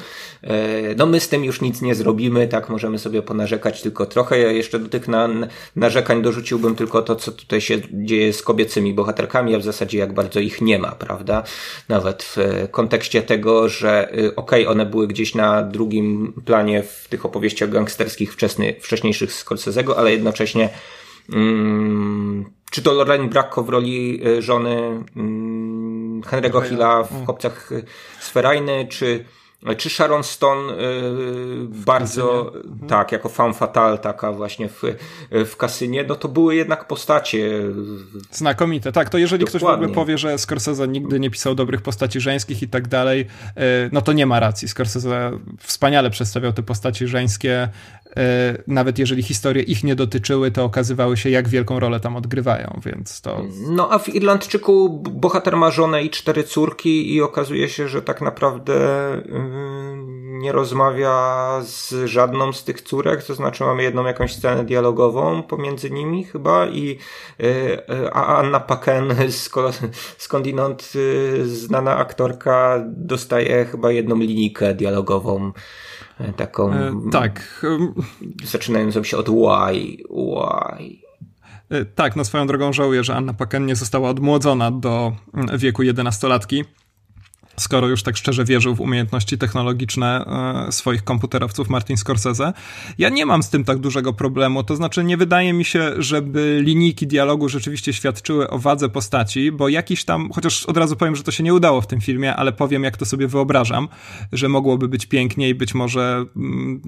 No my z tym już nic nie zrobimy, tak możemy sobie ponarzekać tylko trochę. Ja jeszcze do tych na, narzekań dorzuciłbym tylko to, co tutaj się dzieje z kobiecymi bohaterkami, a w zasadzie jak bardzo ich nie ma, prawda? Nawet w kontekście tego, że y, okej, okay, one były gdzieś na drugim planie w tych opowieściach gangsterskich wczesny, wcześniejszych Scorsese'ego, ale jednocześnie mm, czy to Lorraine Bracco w roli y, żony mm, Henry'ego Hilla w Chłopcach Sferajny, czy czy Sharon Stone y, bardzo, mhm. tak, jako fan fatal taka właśnie w, w kasynie, no to były jednak postacie. Znakomite, tak, to jeżeli Dokładnie. ktoś w ogóle powie, że Scorsese nigdy nie pisał dobrych postaci żeńskich i tak dalej, y, no to nie ma racji. Scorsese wspaniale przedstawiał te postaci żeńskie, nawet jeżeli historie ich nie dotyczyły, to okazywały się, jak wielką rolę tam odgrywają, więc to... No a w Irlandczyku bohater ma żonę i cztery córki i okazuje się, że tak naprawdę yy, nie rozmawia z żadną z tych córek, to znaczy mamy jedną jakąś scenę dialogową pomiędzy nimi chyba i yy, a Anna Paken skądinąd yy, znana aktorka dostaje chyba jedną linijkę dialogową taką. E, tak. Zaczynającą się od why, why. Tak, no swoją drogą żałuję, że Anna Paquin nie została odmłodzona do mm, wieku 11-latki skoro już tak szczerze wierzył w umiejętności technologiczne e, swoich komputerowców Martin Scorsese. Ja nie mam z tym tak dużego problemu, to znaczy nie wydaje mi się, żeby linijki dialogu rzeczywiście świadczyły o wadze postaci, bo jakiś tam, chociaż od razu powiem, że to się nie udało w tym filmie, ale powiem jak to sobie wyobrażam, że mogłoby być piękniej, być może mm,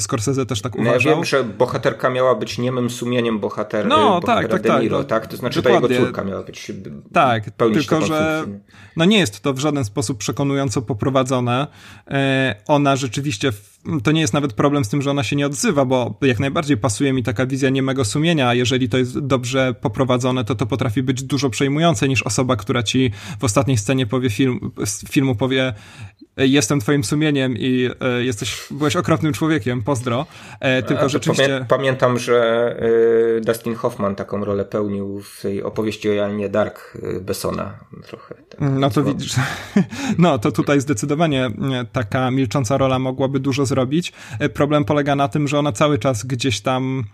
Scorsese też tak uważał. No ja wiem, że bohaterka miała być niemym sumieniem bohater, no, tak, tak, tak, Niro, tak, tak? To znaczy Dokładnie. ta jego córka miała być Tak, tylko że no nie jest to w żaden sposób przekonująco poprowadzone. E, ona rzeczywiście, to nie jest nawet problem z tym, że ona się nie odzywa, bo jak najbardziej pasuje mi taka wizja niemego sumienia, jeżeli to jest dobrze poprowadzone, to to potrafi być dużo przejmujące niż osoba, która ci w ostatniej scenie powie film, filmu powie jestem twoim sumieniem i e, jesteś, byłeś okropnym człowiekiem, pozdro. E, tylko rzeczywiście... Pamiętam, że e, Dustin Hoffman taką rolę pełnił w tej opowieści o Janie Dark Bessona trochę. Tak no to widzisz, no to tutaj zdecydowanie taka milcząca rola mogłaby dużo zrobić. Problem polega na tym, że ona cały czas gdzieś tam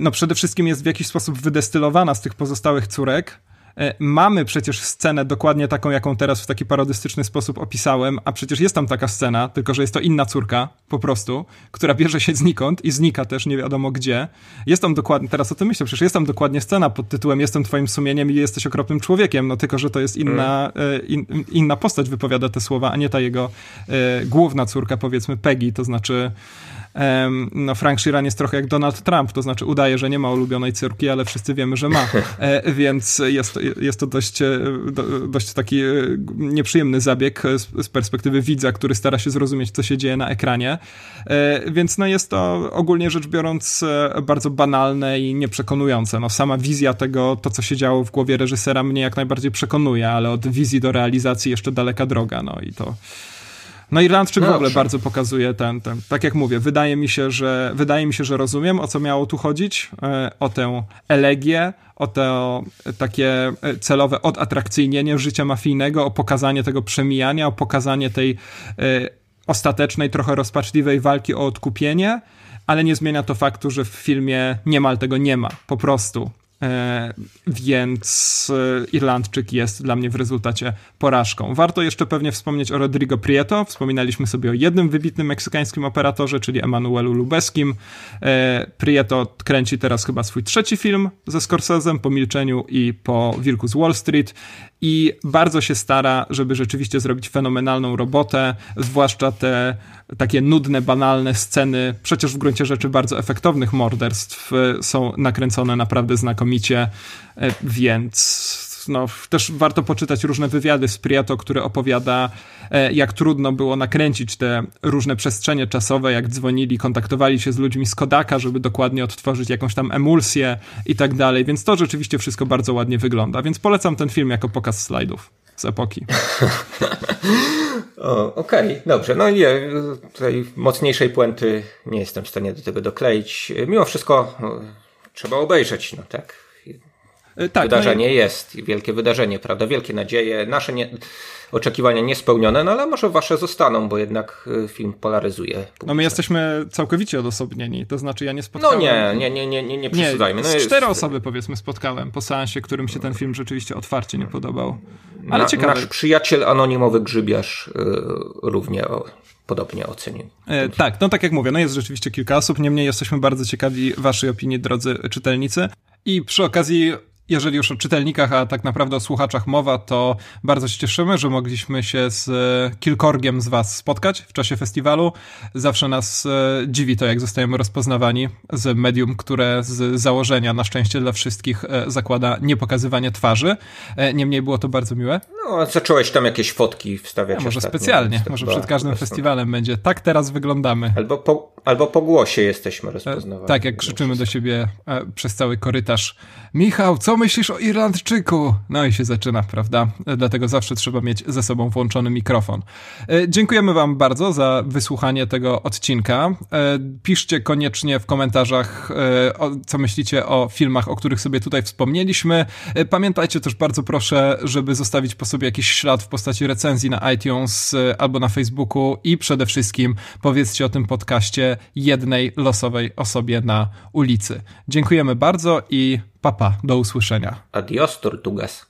no przede wszystkim jest w jakiś sposób wydestylowana z tych pozostałych córek, E, mamy przecież scenę dokładnie taką, jaką teraz w taki parodystyczny sposób opisałem, a przecież jest tam taka scena, tylko że jest to inna córka, po prostu, która bierze się znikąd i znika też nie wiadomo gdzie. Jest tam dokładnie, teraz o tym myślę, przecież jest tam dokładnie scena pod tytułem Jestem twoim sumieniem i jesteś okropnym człowiekiem, no tylko, że to jest inna, mm. in, inna postać wypowiada te słowa, a nie ta jego e, główna córka, powiedzmy Peggy, to znaczy no Frank Sheeran jest trochę jak Donald Trump, to znaczy udaje, że nie ma ulubionej córki, ale wszyscy wiemy, że ma. E, więc jest, jest to dość, e, dość taki e, nieprzyjemny zabieg z, z perspektywy widza, który stara się zrozumieć, co się dzieje na ekranie. Więc no jest to ogólnie rzecz biorąc bardzo banalne i nieprzekonujące. No sama wizja tego, to co się działo w głowie reżysera mnie jak najbardziej przekonuje, ale od wizji do realizacji jeszcze daleka droga, no i to no Irlandczyk no w ogóle bardzo pokazuje ten, ten, tak jak mówię, wydaje mi się, że wydaje mi się, że rozumiem, o co miało tu chodzić, e, o tę elegię, o to takie e, celowe odatrakcyjnienie życia mafijnego, o pokazanie tego przemijania, o pokazanie tej e, ostatecznej, trochę rozpaczliwej walki o odkupienie, ale nie zmienia to faktu, że w filmie niemal tego nie ma, po prostu. E, więc e, Irlandczyk jest dla mnie w rezultacie porażką. Warto jeszcze pewnie wspomnieć o Rodrigo Prieto. Wspominaliśmy sobie o jednym wybitnym meksykańskim operatorze, czyli Emanuelu Lubeskim. E, Prieto kręci teraz chyba swój trzeci film ze Scorsesem po Milczeniu i po Wilku z Wall Street i bardzo się stara, żeby rzeczywiście zrobić fenomenalną robotę, zwłaszcza te takie nudne, banalne sceny, przecież w gruncie rzeczy bardzo efektownych morderstw są nakręcone naprawdę znakomicie, e, więc no, też warto poczytać różne wywiady z Prieto, który opowiada, e, jak trudno było nakręcić te różne przestrzenie czasowe, jak dzwonili, kontaktowali się z ludźmi z Kodaka, żeby dokładnie odtworzyć jakąś tam emulsję i tak dalej, więc to rzeczywiście wszystko bardzo ładnie wygląda, więc polecam ten film jako pokaz slajdów z epoki. Okej, okay, dobrze. No nie, tutaj mocniejszej puenty nie jestem w stanie do tego dokleić. Mimo wszystko trzeba obejrzeć, no tak. E, tak, wydarzenie no i... jest, wielkie wydarzenie, prawda? Wielkie nadzieje. Nasze nie, oczekiwania niespełnione, no ale może wasze zostaną, bo jednak e, film polaryzuje. No my jesteśmy całkowicie odosobnieni, to znaczy ja nie spotkałem... No nie, nie, nie, nie, nie, nie przesadzajmy. No jest... Cztery osoby powiedzmy spotkałem po seansie, którym się ten film rzeczywiście otwarcie nie podobał. Ale Na, ciekawe. Nasz przyjaciel anonimowy grzybiarz yy, równie o, podobnie ocenił. E, tak, no tak jak mówię, no jest rzeczywiście kilka osób, niemniej jesteśmy bardzo ciekawi waszej opinii, drodzy czytelnicy. I przy okazji jeżeli już o czytelnikach, a tak naprawdę o słuchaczach mowa, to bardzo się cieszymy, że mogliśmy się z e, kilkorgiem z Was spotkać w czasie festiwalu. Zawsze nas e, dziwi to, jak zostajemy rozpoznawani z medium, które z założenia, na szczęście dla wszystkich, e, zakłada niepokazywanie twarzy. Niemniej było to bardzo miłe. No, zacząłeś tam jakieś fotki wstawiać. Ja, może specjalnie, może przed każdym festiwalem będzie. Tak teraz wyglądamy. Albo po, albo po głosie jesteśmy rozpoznawani. Tak, jak krzyczymy do siebie przez cały korytarz. Michał, co myślisz o Irlandczyku? No i się zaczyna, prawda? Dlatego zawsze trzeba mieć ze sobą włączony mikrofon. E, dziękujemy Wam bardzo za wysłuchanie tego odcinka. E, piszcie koniecznie w komentarzach, e, co myślicie o filmach, o których sobie tutaj wspomnieliśmy. Pamiętajcie też bardzo proszę, żeby zostawić po sobie jakiś ślad w postaci recenzji na iTunes albo na Facebooku i przede wszystkim powiedzcie o tym podcaście jednej losowej osobie na ulicy. Dziękujemy bardzo i Papa, do usłyszenia. Adios, Tortugas.